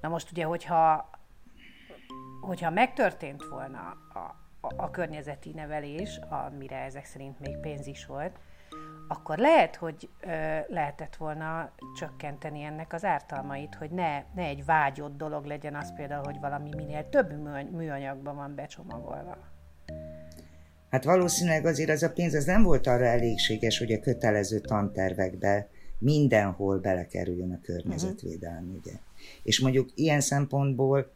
Na most ugye, hogyha, hogyha megtörtént volna a, a, a környezeti nevelés, amire ezek szerint még pénz is volt, akkor lehet, hogy ö, lehetett volna csökkenteni ennek az ártalmait, hogy ne, ne egy vágyott dolog legyen az például, hogy valami minél több műanyagban van becsomagolva. Hát valószínűleg azért az a pénz az nem volt arra elégséges, hogy a kötelező tantervekbe mindenhol belekerüljön a környezetvédelmi uh-huh. ugye. És mondjuk ilyen szempontból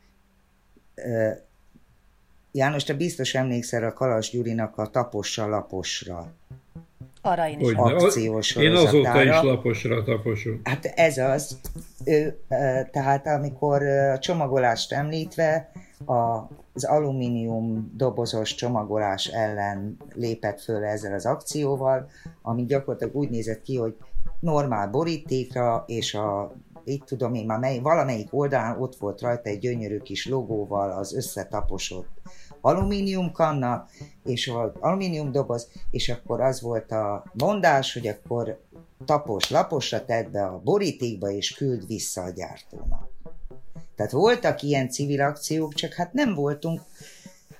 János, te biztos emlékszel a Kalas Gyurinak a tapossa laposra arra én is akciós Én azóta is laposra taposom. Hát ez az. Ő, tehát amikor a csomagolást említve, a, az alumínium dobozos csomagolás ellen lépett föl ezzel az akcióval, ami gyakorlatilag úgy nézett ki, hogy normál borítékra, és a itt tudom én már mely, valamelyik oldalán ott volt rajta egy gyönyörű kis logóval az összetaposott alumínium kanna, és az alumínium doboz, és akkor az volt a mondás, hogy akkor tapos laposra tedd be a borítékba, és küld vissza a gyártónak. Tehát voltak ilyen civil akciók, csak hát nem voltunk,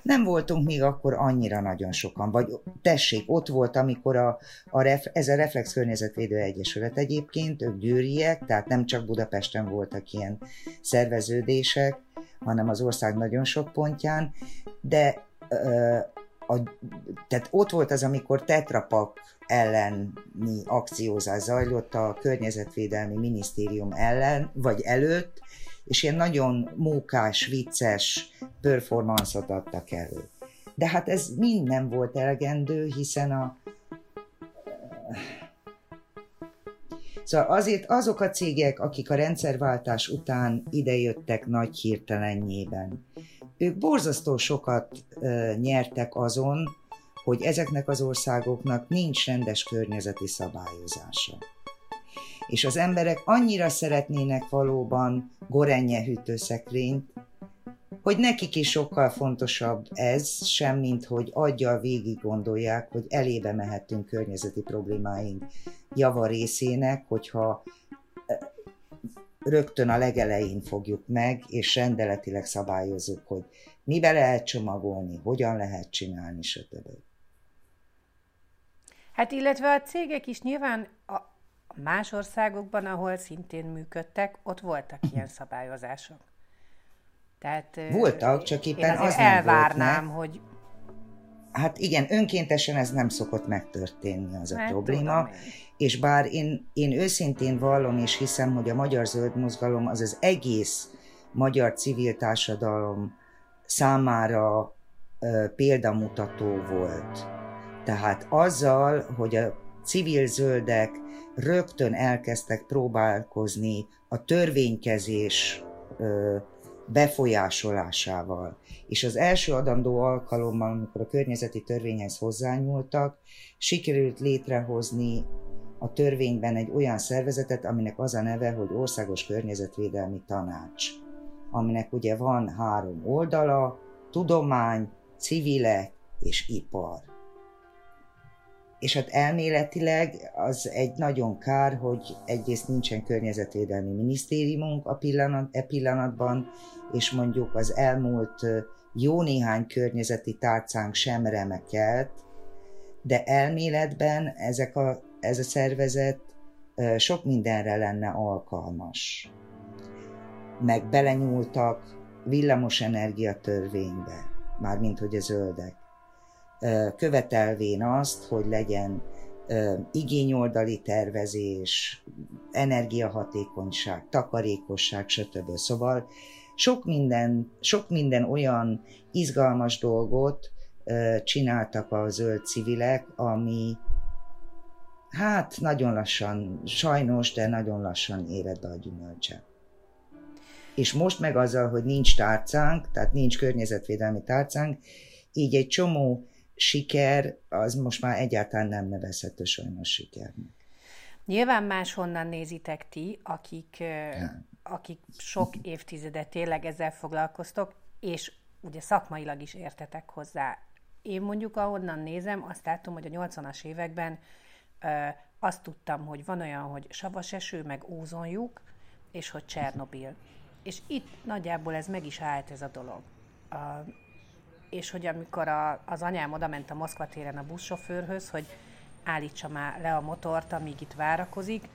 nem voltunk még akkor annyira nagyon sokan, vagy tessék, ott volt, amikor a, a ref, ez a Reflex Környezetvédő Egyesület egyébként, ők győriek, tehát nem csak Budapesten voltak ilyen szerveződések, hanem az ország nagyon sok pontján, de ö, a, tehát ott volt az, amikor tetrapak elleni akciózás zajlott a Környezetvédelmi Minisztérium ellen, vagy előtt, és ilyen nagyon mókás, vicces performanszot adtak elő. De hát ez mind nem volt elegendő, hiszen a Szóval azért azok a cégek, akik a rendszerváltás után idejöttek nagy hirtelennyében, ők borzasztó sokat ö, nyertek azon, hogy ezeknek az országoknak nincs rendes környezeti szabályozása. És az emberek annyira szeretnének valóban gorenje hűtőszekrényt, hogy nekik is sokkal fontosabb ez, sem mint hogy adja végig gondolják, hogy elébe mehetünk környezeti problémáink java részének, hogyha rögtön a legelején fogjuk meg, és rendeletileg szabályozzuk, hogy mibe lehet csomagolni, hogyan lehet csinálni, stb. Hát illetve a cégek is nyilván a más országokban, ahol szintén működtek, ott voltak ilyen szabályozások. Tehát, Voltak, csak éppen az nem elvárnám, volt hogy Hát igen, önkéntesen ez nem szokott megtörténni, az a hát, probléma. És bár én, én őszintén vallom és hiszem, hogy a Magyar Zöld Mozgalom az az egész magyar civil társadalom számára ö, példamutató volt. Tehát azzal, hogy a civil zöldek rögtön elkezdtek próbálkozni a törvénykezés befolyásolásával. És az első adandó alkalommal, amikor a környezeti törvényhez hozzányúltak, sikerült létrehozni a törvényben egy olyan szervezetet, aminek az a neve, hogy Országos Környezetvédelmi Tanács, aminek ugye van három oldala, tudomány, civilek és ipar. És hát elméletileg az egy nagyon kár, hogy egyrészt nincsen környezetvédelmi minisztériumunk a pillanat, e pillanatban, és mondjuk az elmúlt jó néhány környezeti tárcánk sem remekelt, de elméletben ezek a, ez a szervezet sok mindenre lenne alkalmas. Meg belenyúltak villamosenergia törvénybe, mármint hogy a zöldek, követelvén azt, hogy legyen igényoldali tervezés, energiahatékonyság, takarékosság, stb. Szóval sok minden, sok minden olyan izgalmas dolgot csináltak a zöld civilek, ami hát nagyon lassan, sajnos, de nagyon lassan éred a gyümölcse. És most meg azzal, hogy nincs tárcánk, tehát nincs környezetvédelmi tárcánk, így egy csomó siker, az most már egyáltalán nem nevezhető sajnos sikernek. Nyilván máshonnan nézitek ti, akik, akik sok évtizedet tényleg ezzel foglalkoztok, és ugye szakmailag is értetek hozzá. én mondjuk ahonnan nézem, azt látom, hogy a 80-as években ö, azt tudtam, hogy van olyan, hogy savas eső, meg ózonjuk, és hogy Csernobil. És itt nagyjából ez meg is állt ez a dolog. A, és hogy amikor a, az anyám oda ment a Moszkva téren a buszsofőrhöz, hogy állítsa már le a motort, amíg itt várakozik,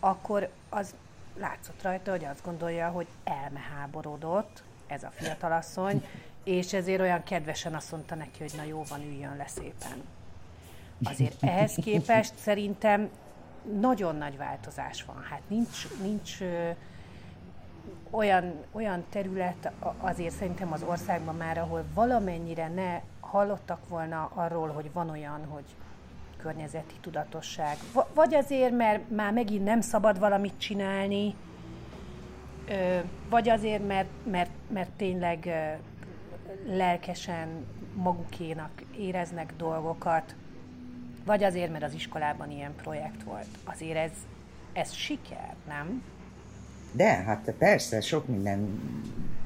akkor az látszott rajta, hogy azt gondolja, hogy elmeháborodott ez a fiatalasszony, és ezért olyan kedvesen azt mondta neki, hogy na jó van, üljön le szépen. Azért ehhez képest szerintem nagyon nagy változás van. Hát nincs, nincs olyan, olyan terület azért szerintem az országban már, ahol valamennyire ne hallottak volna arról, hogy van olyan, hogy környezeti tudatosság. Vagy azért, mert már megint nem szabad valamit csinálni, vagy azért, mert, mert, mert tényleg lelkesen magukénak éreznek dolgokat, vagy azért, mert az iskolában ilyen projekt volt. Azért ez, ez siker, nem? De, hát persze, sok minden,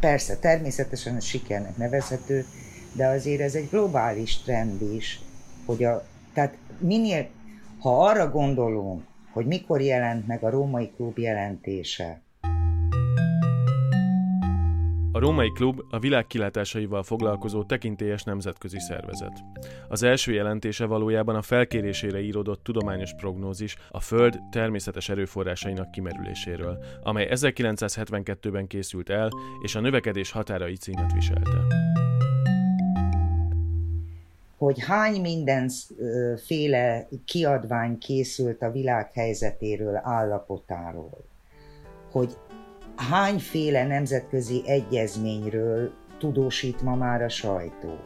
persze, természetesen a sikernek nevezhető, de azért ez egy globális trend is, hogy a, tehát minél, ha arra gondolunk, hogy mikor jelent meg a római klub jelentése, Római Klub a világ kilátásaival foglalkozó tekintélyes nemzetközi szervezet. Az első jelentése valójában a felkérésére íródott tudományos prognózis a Föld természetes erőforrásainak kimerüléséről, amely 1972-ben készült el, és a növekedés határai címet viselte. Hogy hány mindenféle kiadvány készült a világ helyzetéről, állapotáról, hogy hányféle nemzetközi egyezményről tudósít ma már a sajtó.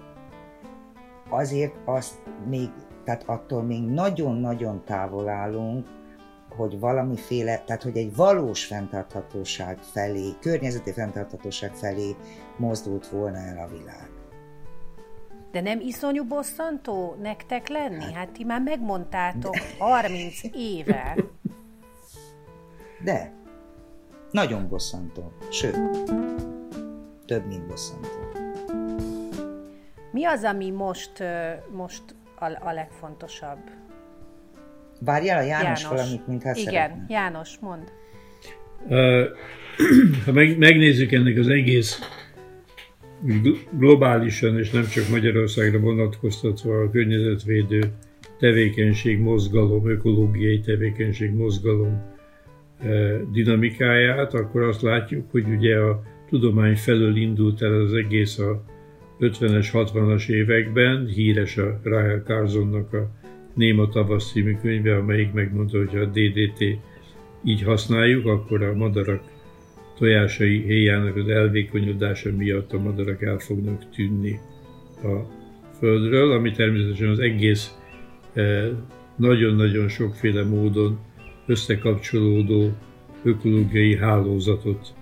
Azért azt még, tehát attól még nagyon-nagyon távol állunk, hogy valamiféle, tehát hogy egy valós fenntarthatóság felé, környezeti fenntarthatóság felé mozdult volna el a világ. De nem iszonyú bosszantó nektek lenni? Hát, hát ti már megmondtátok de. 30 éve. De, nagyon bosszantó, sőt, több, mint bosszantó. Mi az, ami most, most a, a legfontosabb? Várjál a János, János. valamit, mintha Igen, szeretne. János, mond. Ha megnézzük ennek az egész globálisan, és nem csak Magyarországra vonatkoztatva a környezetvédő tevékenység, mozgalom, ökológiai tevékenység, mozgalom dinamikáját, akkor azt látjuk, hogy ugye a tudomány felől indult el az egész a 50-es, 60-as években, híres a Rahel Carsonnak a Néma Tavasz című könyve, amelyik megmondta, hogy ha a DDT így használjuk, akkor a madarak tojásai héjának az elvékonyodása miatt a madarak el fognak tűnni a Földről, ami természetesen az egész nagyon-nagyon sokféle módon összekapcsolódó ökológiai hálózatot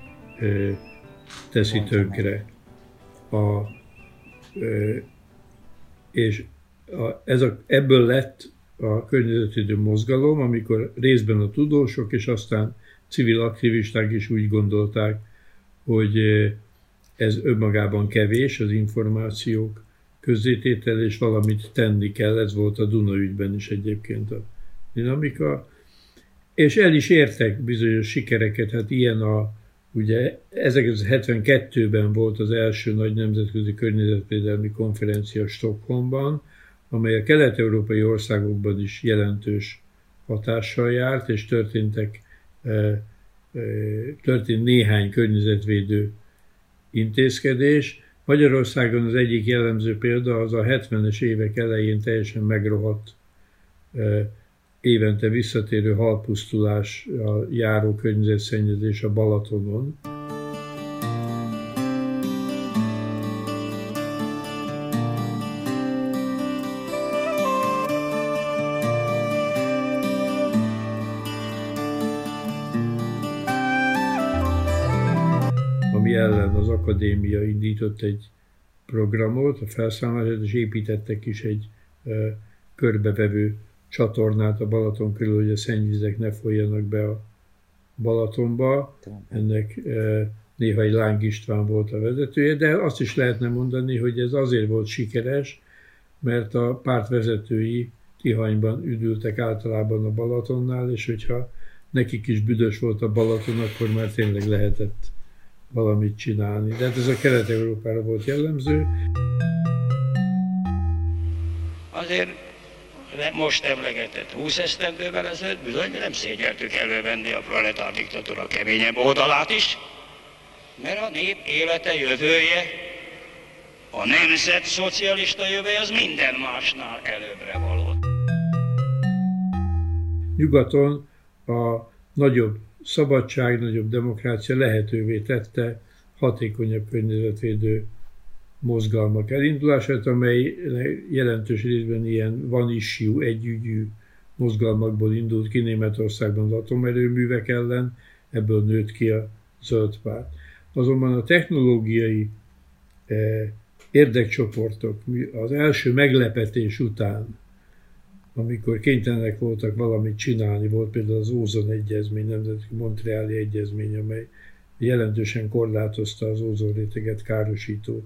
teszi tönkre. A, és a, ez a, ebből lett a környezetvédő mozgalom, amikor részben a tudósok és aztán civil aktivisták is úgy gondolták, hogy ez önmagában kevés, az információk közzététel, és valamit tenni kell, ez volt a Duna ügyben is egyébként a dinamika, és el is értek bizonyos sikereket, hát ilyen a, ugye 1972-ben volt az első nagy nemzetközi környezetvédelmi konferencia Stockholmban, amely a kelet-európai országokban is jelentős hatással járt, és történtek, e, e, történt néhány környezetvédő intézkedés. Magyarországon az egyik jellemző példa az a 70-es évek elején teljesen megrohadt e, évente visszatérő halpusztulás, a járó környezetszennyezés a Balatonon. ami ellen az akadémia indított egy programot, a felszámolását, és építettek is egy körbevevő csatornát a Balaton körül, hogy a szennyvizek ne folyjanak be a Balatonba. Ennek e, néha egy Láng István volt a vezetője, de azt is lehetne mondani, hogy ez azért volt sikeres, mert a párt vezetői Tihanyban üdültek általában a Balatonnál, és hogyha nekik is büdös volt a Balaton, akkor már tényleg lehetett valamit csinálni. De hát ez a Kelet-Európára volt jellemző. Azért most emlegetett 20 esztendővel ezelőtt bizony nem szégyeltük elővenni a proletár diktatúra keményebb oldalát is, mert a nép élete jövője, a nemzet szocialista jövője az minden másnál előbbre való. Nyugaton a nagyobb szabadság, nagyobb demokrácia lehetővé tette hatékonyabb környezetvédő mozgalmak elindulását, amely jelentős részben ilyen van issue, együgyű mozgalmakból indult ki Németországban az atomerőművek ellen, ebből nőtt ki a zöld párt. Azonban a technológiai eh, érdekcsoportok az első meglepetés után, amikor kénytelenek voltak valamit csinálni, volt például az Ózon Egyezmény, Nemzeti Montreali Egyezmény, amely jelentősen korlátozta az ózonréteget károsító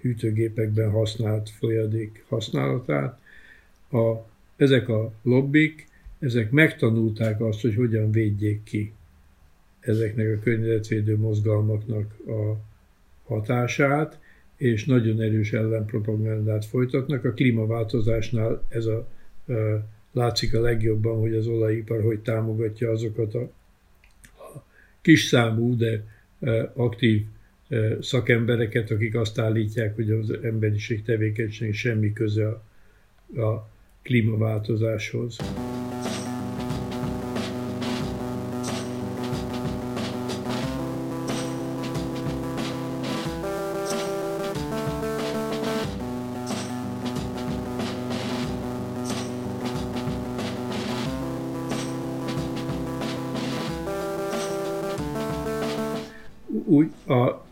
hűtőgépekben használt folyadék használatát. A, ezek a lobbik, ezek megtanulták azt, hogy hogyan védjék ki ezeknek a környezetvédő mozgalmaknak a hatását, és nagyon erős ellenpropagandát folytatnak. A klímaváltozásnál ez a, a látszik a legjobban, hogy az olajipar hogy támogatja azokat a, a kis számú, de aktív szakembereket, akik azt állítják, hogy az emberiség tevékenység semmi köze a, a klímaváltozáshoz.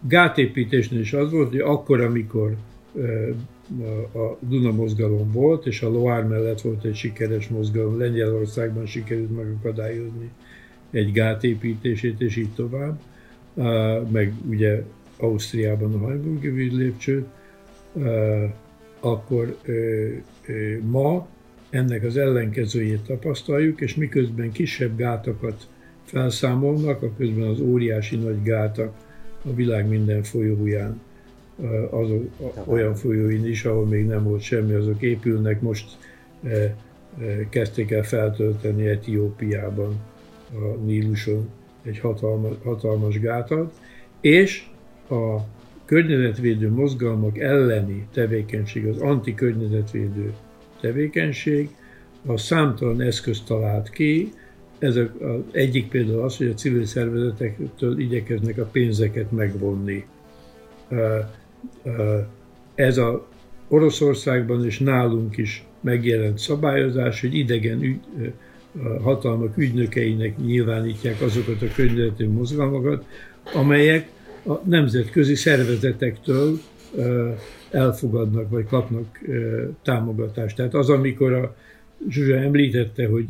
Gátépítésnél is az volt, hogy akkor, amikor a Duna mozgalom volt, és a Loire mellett volt egy sikeres mozgalom, Lengyelországban sikerült megakadályozni egy gátépítését, és így tovább, meg ugye Ausztriában a Heimburgi vízlépcsőt, akkor ma ennek az ellenkezőjét tapasztaljuk, és miközben kisebb gátakat felszámolnak, a közben az óriási nagy gátak a világ minden folyóján, azok, olyan folyóin is, ahol még nem volt semmi, azok épülnek. Most kezdték el feltölteni Etiópiában, a Níluson egy hatalmas, hatalmas gátat, és a környezetvédő mozgalmak elleni tevékenység, az antikörnyezetvédő tevékenység, a számtalan eszközt talált ki, ezek az egyik például az, hogy a civil szervezetektől igyekeznek a pénzeket megvonni. Ez a Oroszországban és nálunk is megjelent szabályozás, hogy idegen ügy, hatalmak ügynökeinek nyilvánítják azokat a környezeti mozgalmakat, amelyek a nemzetközi szervezetektől elfogadnak vagy kapnak támogatást. Tehát az, amikor a Zsuzsa említette, hogy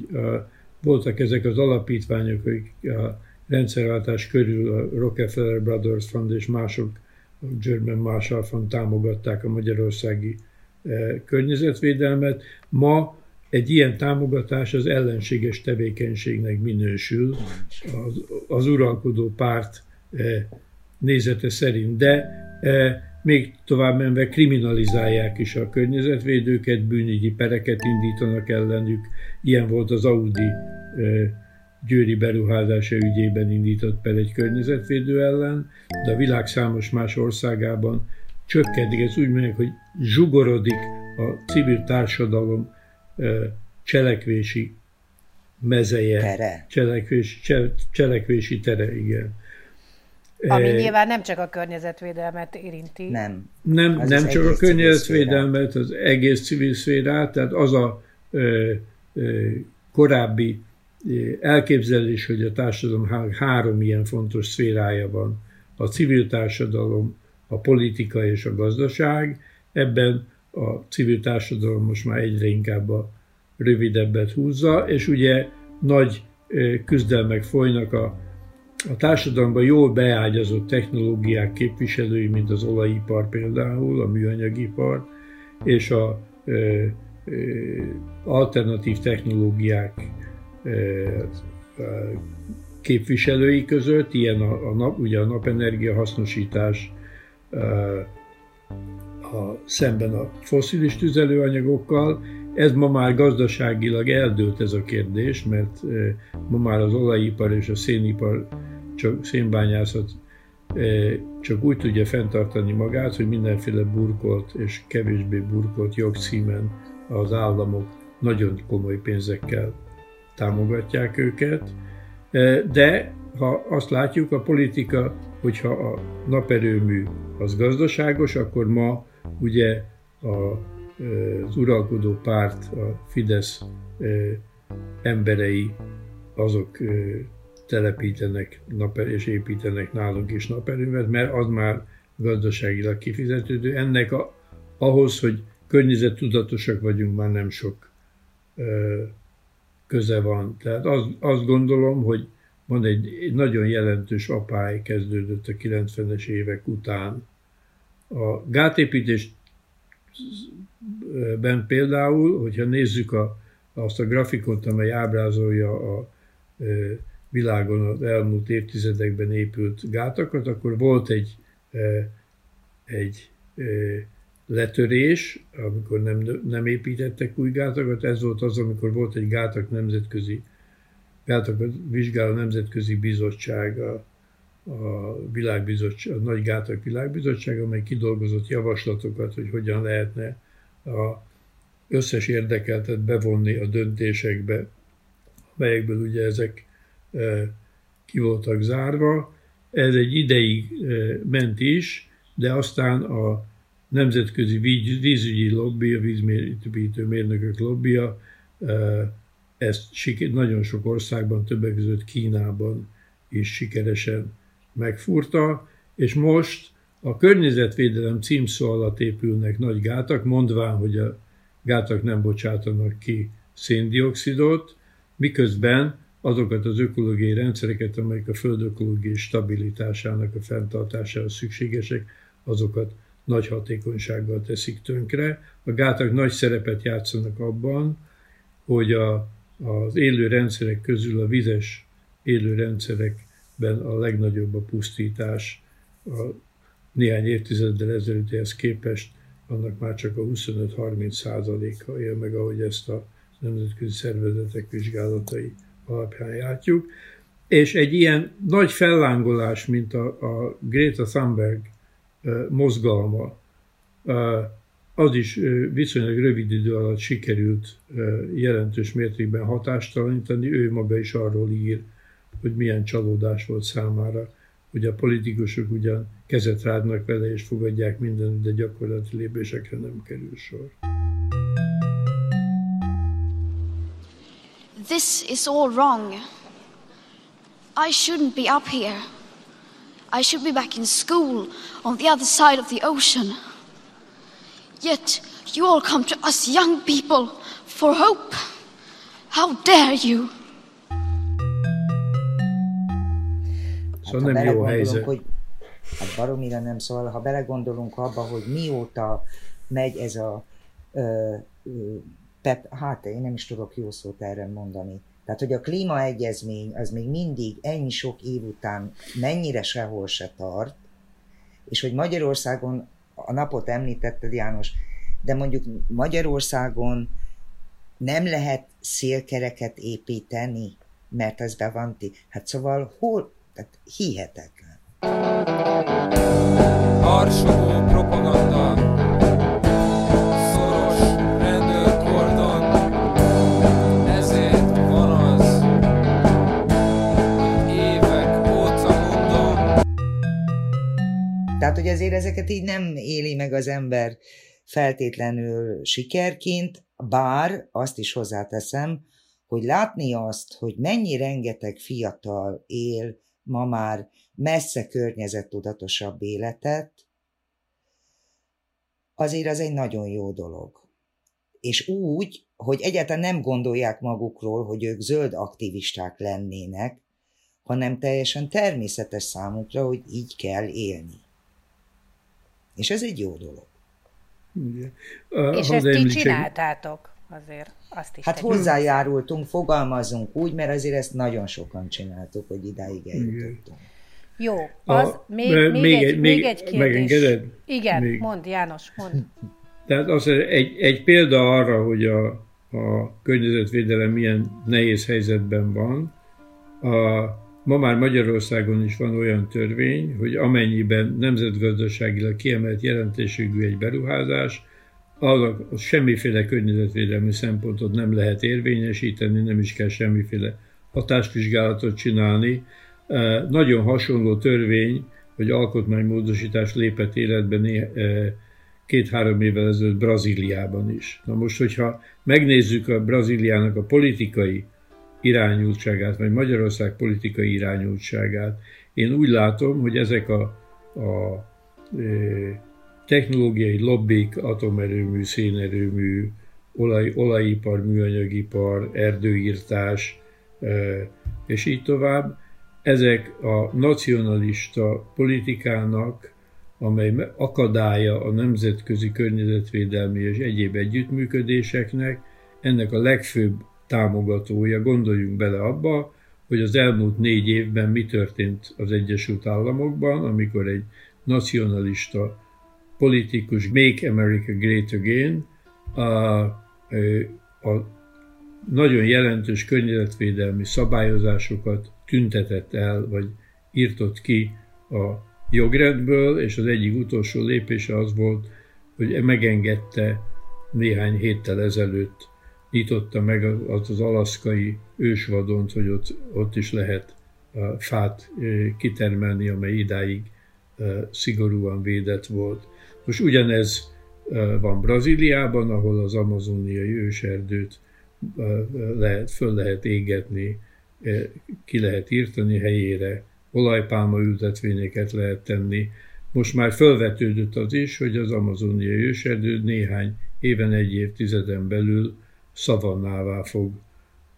voltak ezek az alapítványok, akik a rendszerváltás körül a Rockefeller Brothers Fund és mások, a German Marshall Fund támogatták a magyarországi eh, környezetvédelmet. Ma egy ilyen támogatás az ellenséges tevékenységnek minősül az, az uralkodó párt eh, nézete szerint, de eh, még tovább menve kriminalizálják is a környezetvédőket, bűnügyi pereket indítanak ellenük. Ilyen volt az Audi győri beruházása ügyében indított per egy környezetvédő ellen, de a világ számos más országában csökkentik, ez úgy mondják, hogy zsugorodik a civil társadalom cselekvési mezeje, tere. Cselekvés, cselekvési tere, igen. Ami nyilván nem csak a környezetvédelmet érinti. Nem. Nem, az nem az csak a környezetvédelmet, az egész civil szférát, tehát az a ö, ö, korábbi elképzelés, hogy a társadalom három ilyen fontos szférája van. A civil társadalom, a politika és a gazdaság. Ebben a civil társadalom most már egyre inkább a rövidebbet húzza, és ugye nagy küzdelmek folynak a a társadalomban jól beágyazott technológiák képviselői, mint az olajipar például, a műanyagipar, és a ö, ö, alternatív technológiák ö, képviselői között, ilyen a, a nap, ugye a napenergia hasznosítás, a, szemben a foszilis tüzelőanyagokkal. Ez ma már gazdaságilag eldőlt ez a kérdés, mert ma már az olajipar és a szénipar, csak szénbányászat csak úgy tudja fenntartani magát, hogy mindenféle burkolt és kevésbé burkolt jogcímen az államok nagyon komoly pénzekkel támogatják őket. De ha azt látjuk, a politika, hogyha a naperőmű az gazdaságos, akkor ma ugye a, az uralkodó párt, a Fidesz emberei, azok telepítenek naper és építenek nálunk is naperőmet, mert az már gazdaságilag kifizetődő. Ennek a, ahhoz, hogy környezettudatosak vagyunk, már nem sok ö, köze van. Tehát az, azt gondolom, hogy van egy, egy nagyon jelentős apály kezdődött a 90-es évek után. A gátépítésben például, hogyha nézzük a, azt a grafikont, amely ábrázolja a világon az elmúlt évtizedekben épült gátakat, akkor volt egy, egy letörés, amikor nem, nem építettek új gátakat, ez volt az, amikor volt egy gátak nemzetközi gátakat vizsgáló nemzetközi bizottság, a, a, világbizottság, a Nagy Gátak Világbizottság, amely kidolgozott javaslatokat, hogy hogyan lehetne a összes érdekeltet bevonni a döntésekbe, melyekből ugye ezek e, ki voltak zárva. Ez egy ideig ment is, de aztán a nemzetközi vízügyi lobby, a vízmérítő mérnökök lobbija e, ezt nagyon sok országban, többek között Kínában is sikeresen megfúrta, és most a környezetvédelem címszó alatt épülnek nagy gátak, mondván, hogy a gátak nem bocsátanak ki széndiokszidot, miközben azokat az ökológiai rendszereket, amelyek a föld ökológiai stabilitásának a fenntartására szükségesek, azokat nagy hatékonysággal teszik tönkre. A gátak nagy szerepet játszanak abban, hogy a az élő rendszerek közül a vizes élő rendszerekben a legnagyobb a pusztítás. A néhány évtizeddel ezelőttihez képest annak már csak a 25-30 százaléka él meg, ahogy ezt a nemzetközi szervezetek vizsgálatai alapján látjuk. És egy ilyen nagy fellángolás, mint a, a Greta Thunberg mozgalma, az is viszonylag rövid idő alatt sikerült jelentős mértékben hatástalanítani. Ő maga is arról ír, hogy milyen csalódás volt számára, hogy a politikusok ugyan kezet rádnak vele és fogadják mindent, de gyakorlati lépésekre nem kerül sor. This is all wrong. I shouldn't be up here. I should be back in school on the other side of the ocean. Yet you all come to us young people for hope. How dare you? Szóval hát, nem jó helyzet. Hogy, hát baromira nem szól, ha belegondolunk abba, hogy mióta megy ez a ö, ö, pep, hát én nem is tudok jó szót erre mondani. Tehát, hogy a klímaegyezmény az még mindig ennyi sok év után mennyire sehol se tart, és hogy Magyarországon a napot említetted, János, de mondjuk Magyarországon nem lehet szélkereket építeni, mert ez be van ti. Hát szóval hol, tehát hihetetlen. Harsogó Tehát, hogy azért ezeket így nem éli meg az ember feltétlenül sikerként, bár azt is hozzáteszem, hogy látni azt, hogy mennyi rengeteg fiatal él ma már messze környezettudatosabb életet, azért az egy nagyon jó dolog. És úgy, hogy egyáltalán nem gondolják magukról, hogy ők zöld aktivisták lennének, hanem teljesen természetes számukra, hogy így kell élni. És ez egy jó dolog. Ugye. Uh, És ezt ti csináltátok azért? Azt is hát tegyük. hozzájárultunk, fogalmazunk úgy, mert azért ezt nagyon sokan csináltuk, hogy idáig eljutottunk. Jó, az a, még, még, még, egy, még egy kérdés. Megengeded? Igen, még. mond János, mond. Tehát az egy, egy példa arra, hogy a, a környezetvédelem milyen nehéz helyzetben van. A, ma már Magyarországon is van olyan törvény, hogy amennyiben nemzetgazdaságilag kiemelt jelentőségű egy beruházás, arra semmiféle környezetvédelmi szempontot nem lehet érvényesíteni, nem is kell semmiféle hatásvizsgálatot csinálni. Nagyon hasonló törvény, hogy alkotmánymódosítás lépett életbe két-három évvel ezelőtt Brazíliában is. Na most, hogyha megnézzük a Brazíliának a politikai irányultságát, vagy Magyarország politikai irányultságát, én úgy látom, hogy ezek a, a technológiai lobbik, atomerőmű, szénerőmű, olaj, olajipar, műanyagipar, erdőírtás, és így tovább, ezek a nacionalista politikának, amely akadálya a nemzetközi környezetvédelmi és egyéb együttműködéseknek, ennek a legfőbb támogatója, gondoljunk bele abba, hogy az elmúlt négy évben mi történt az Egyesült Államokban, amikor egy nacionalista politikus Make America Great Again a, a nagyon jelentős környezetvédelmi szabályozásokat tüntetett el, vagy írtott ki a jogrendből, és az egyik utolsó lépése az volt, hogy megengedte néhány héttel ezelőtt nyitotta meg az, az alaszkai ősvadont, hogy ott, ott is lehet fát kitermelni, amely idáig szigorúan védett volt. Most ugyanez van Brazíliában, ahol az amazoniai őserdőt lehet, föl lehet égetni, ki lehet írtani helyére, olajpálma ültetvényeket lehet tenni. Most már felvetődött az is, hogy az amazoniai őserdő néhány éven, egy évtizeden belül szavannává fog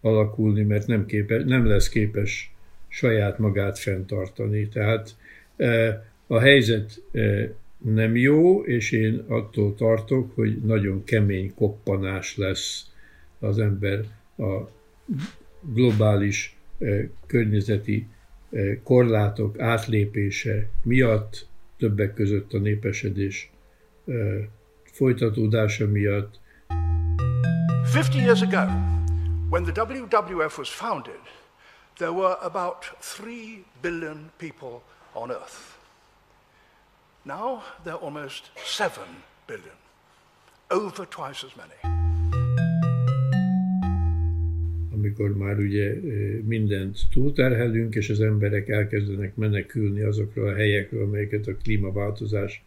alakulni, mert nem, képes, nem lesz képes saját magát fenntartani. Tehát a helyzet nem jó, és én attól tartok, hogy nagyon kemény koppanás lesz az ember a globális eh, környezeti korlátok átlépése miatt, többek között a népesedés folytatódása miatt. 50 years ago, when the WWF was founded, there were about 3 billion people on Earth. Now there are almost 7 billion, over twice as many. Amikor már ugye mindent túlterhelünk, és az emberek elkezdenek menekülni azokról a helyekről, amelyeket a klímaváltozás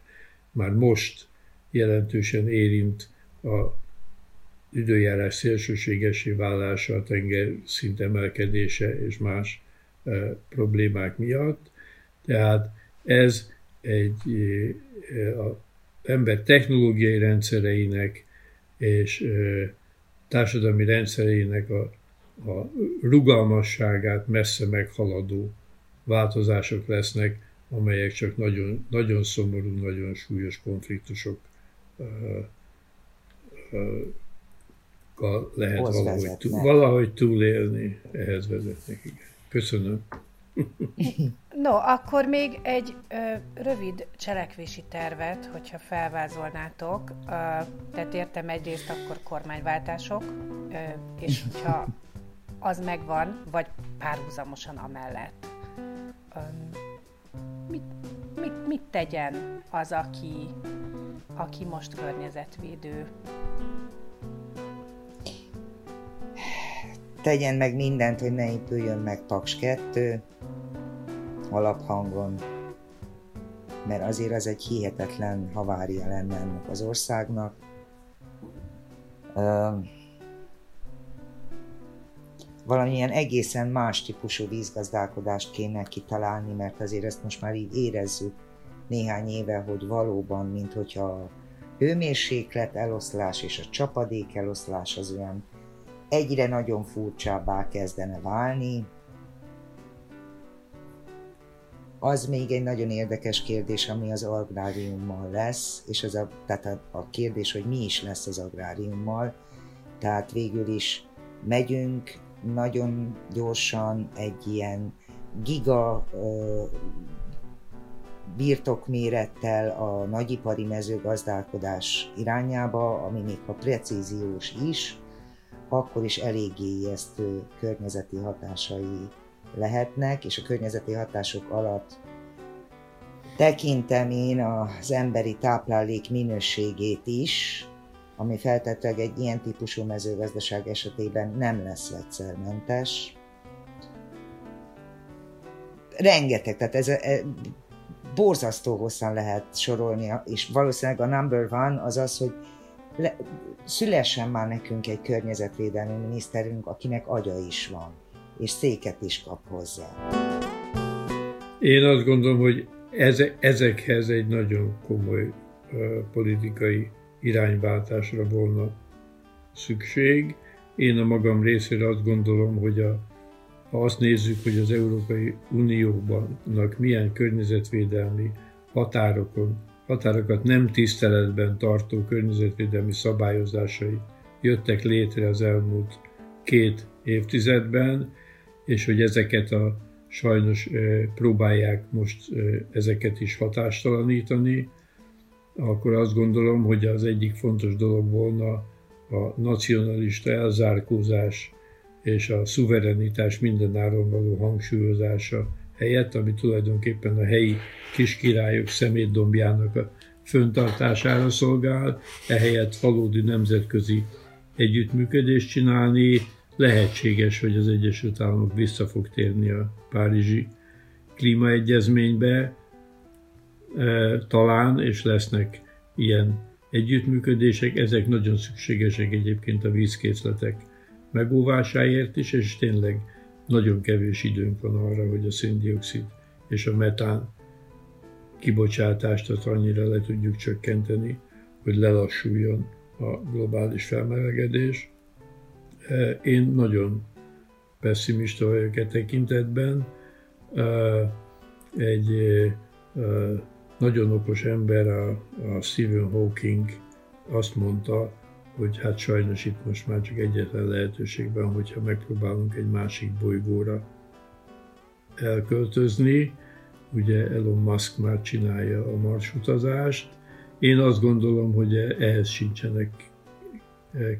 már most jelentősen érint a időjárás szélsőségesé válása, a tenger szint emelkedése és más e, problémák miatt. Tehát ez egy a ember technológiai rendszereinek és társadalmi rendszereinek a, a rugalmasságát messze meghaladó változások lesznek, amelyek csak nagyon, nagyon szomorú, nagyon súlyos konfliktusok lehet valahogy, túl, valahogy túlélni, ehhez vezetnek. Igen. Köszönöm. No, akkor még egy ö, rövid cselekvési tervet, hogyha felvázolnátok. Ö, tehát értem egyrészt akkor kormányváltások, ö, és hogyha az megvan, vagy párhuzamosan amellett. Ö, mit, mit, mit tegyen az, aki, aki most környezetvédő? Tegyen meg mindent, hogy ne épüljön meg Paks 2, alaphangon, mert azért az egy hihetetlen havária lenne ennek az országnak. valamilyen egészen más típusú vízgazdálkodást kéne kitalálni, mert azért ezt most már így érezzük néhány éve, hogy valóban, mint hogyha a hőmérséklet eloszlás és a csapadék eloszlás az olyan egyre nagyon furcsábbá kezdene válni, az még egy nagyon érdekes kérdés, ami az agráriummal lesz, és ez a, tehát a, a kérdés, hogy mi is lesz az agráriummal. Tehát végül is megyünk nagyon gyorsan egy ilyen giga ö, birtokmérettel a nagyipari mezőgazdálkodás irányába, ami még ha precíziós is, akkor is eléggé ijesztő környezeti hatásai lehetnek, és a környezeti hatások alatt tekintem én az emberi táplálék minőségét is, ami feltetőleg egy ilyen típusú mezőgazdaság esetében nem lesz vegyszermentes. Rengeteg, tehát ez, ez borzasztó hosszan lehet sorolni, és valószínűleg a number one az az, hogy le, szülessen már nekünk egy környezetvédelmi miniszterünk, akinek agya is van, és széket is kap hozzá. Én azt gondolom, hogy ezekhez egy nagyon komoly uh, politikai irányváltásra volna szükség. Én a magam részére azt gondolom, hogy a, ha azt nézzük, hogy az Európai Unióban milyen környezetvédelmi határokon, határokat nem tiszteletben tartó környezetvédelmi szabályozásai jöttek létre az elmúlt két évtizedben, és hogy ezeket a sajnos próbálják most ezeket is hatástalanítani, akkor azt gondolom, hogy az egyik fontos dolog volna a nacionalista elzárkózás és a szuverenitás mindenáron való hangsúlyozása helyett, ami tulajdonképpen a helyi kiskirályok szemétdombjának a föntartására szolgál, ehelyett valódi nemzetközi együttműködést csinálni, lehetséges, hogy az Egyesült Államok vissza fog térni a Párizsi klímaegyezménybe, e, talán, és lesznek ilyen együttműködések, ezek nagyon szükségesek egyébként a vízkészletek megóvásáért is, és tényleg nagyon kevés időnk van arra, hogy a széndiokszid és a metán kibocsátást az annyira le tudjuk csökkenteni, hogy lelassuljon a globális felmelegedés. E, én nagyon pessimista vagyok e tekintetben. E, egy e, nagyon okos ember, a Stephen Hawking azt mondta, hogy hát sajnos itt most már csak egyetlen lehetőségben, hogyha megpróbálunk egy másik bolygóra elköltözni. Ugye Elon Musk már csinálja a Mars utazást. Én azt gondolom, hogy ehhez sincsenek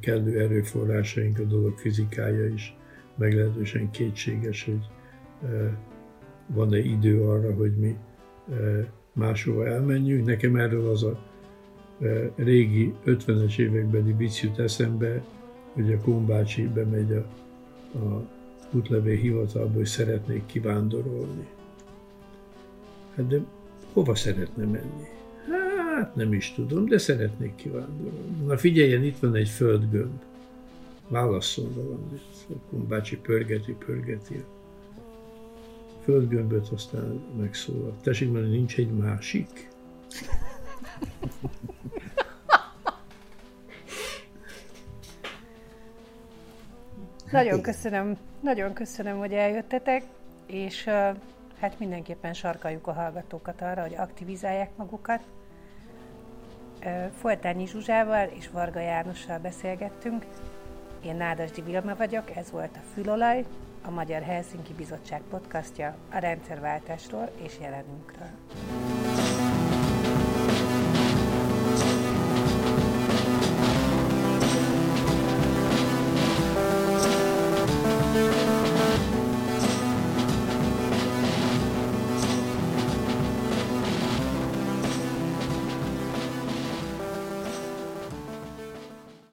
kellő erőforrásaink, a dolog fizikája is meglehetősen kétséges, hogy e, van-e idő arra, hogy mi e, máshova elmenjünk. Nekem erről az a régi 50-es évekbeli vicc jut eszembe, hogy a Kumbácsi bemegy a, a útlevél hivatalba, hogy szeretnék kivándorolni. Hát de hova szeretne menni? Hát nem is tudom, de szeretnék kivándorolni. Na figyeljen, itt van egy földgömb. Válasszon valamit. Akkor bácsi pörgeti, pörgeti a földgömböt, aztán megszólal. Tessék, mert nincs egy másik? Nagyon köszönöm, nagyon köszönöm, hogy eljöttetek, és hát mindenképpen sarkaljuk a hallgatókat arra, hogy aktivizálják magukat, Folytányi Zsuzsával és Varga Jánossal beszélgettünk. Én Nádasdi Vilma vagyok, ez volt a Fülolaj, a Magyar Helsinki Bizottság podcastja a rendszerváltásról és jelenünkről.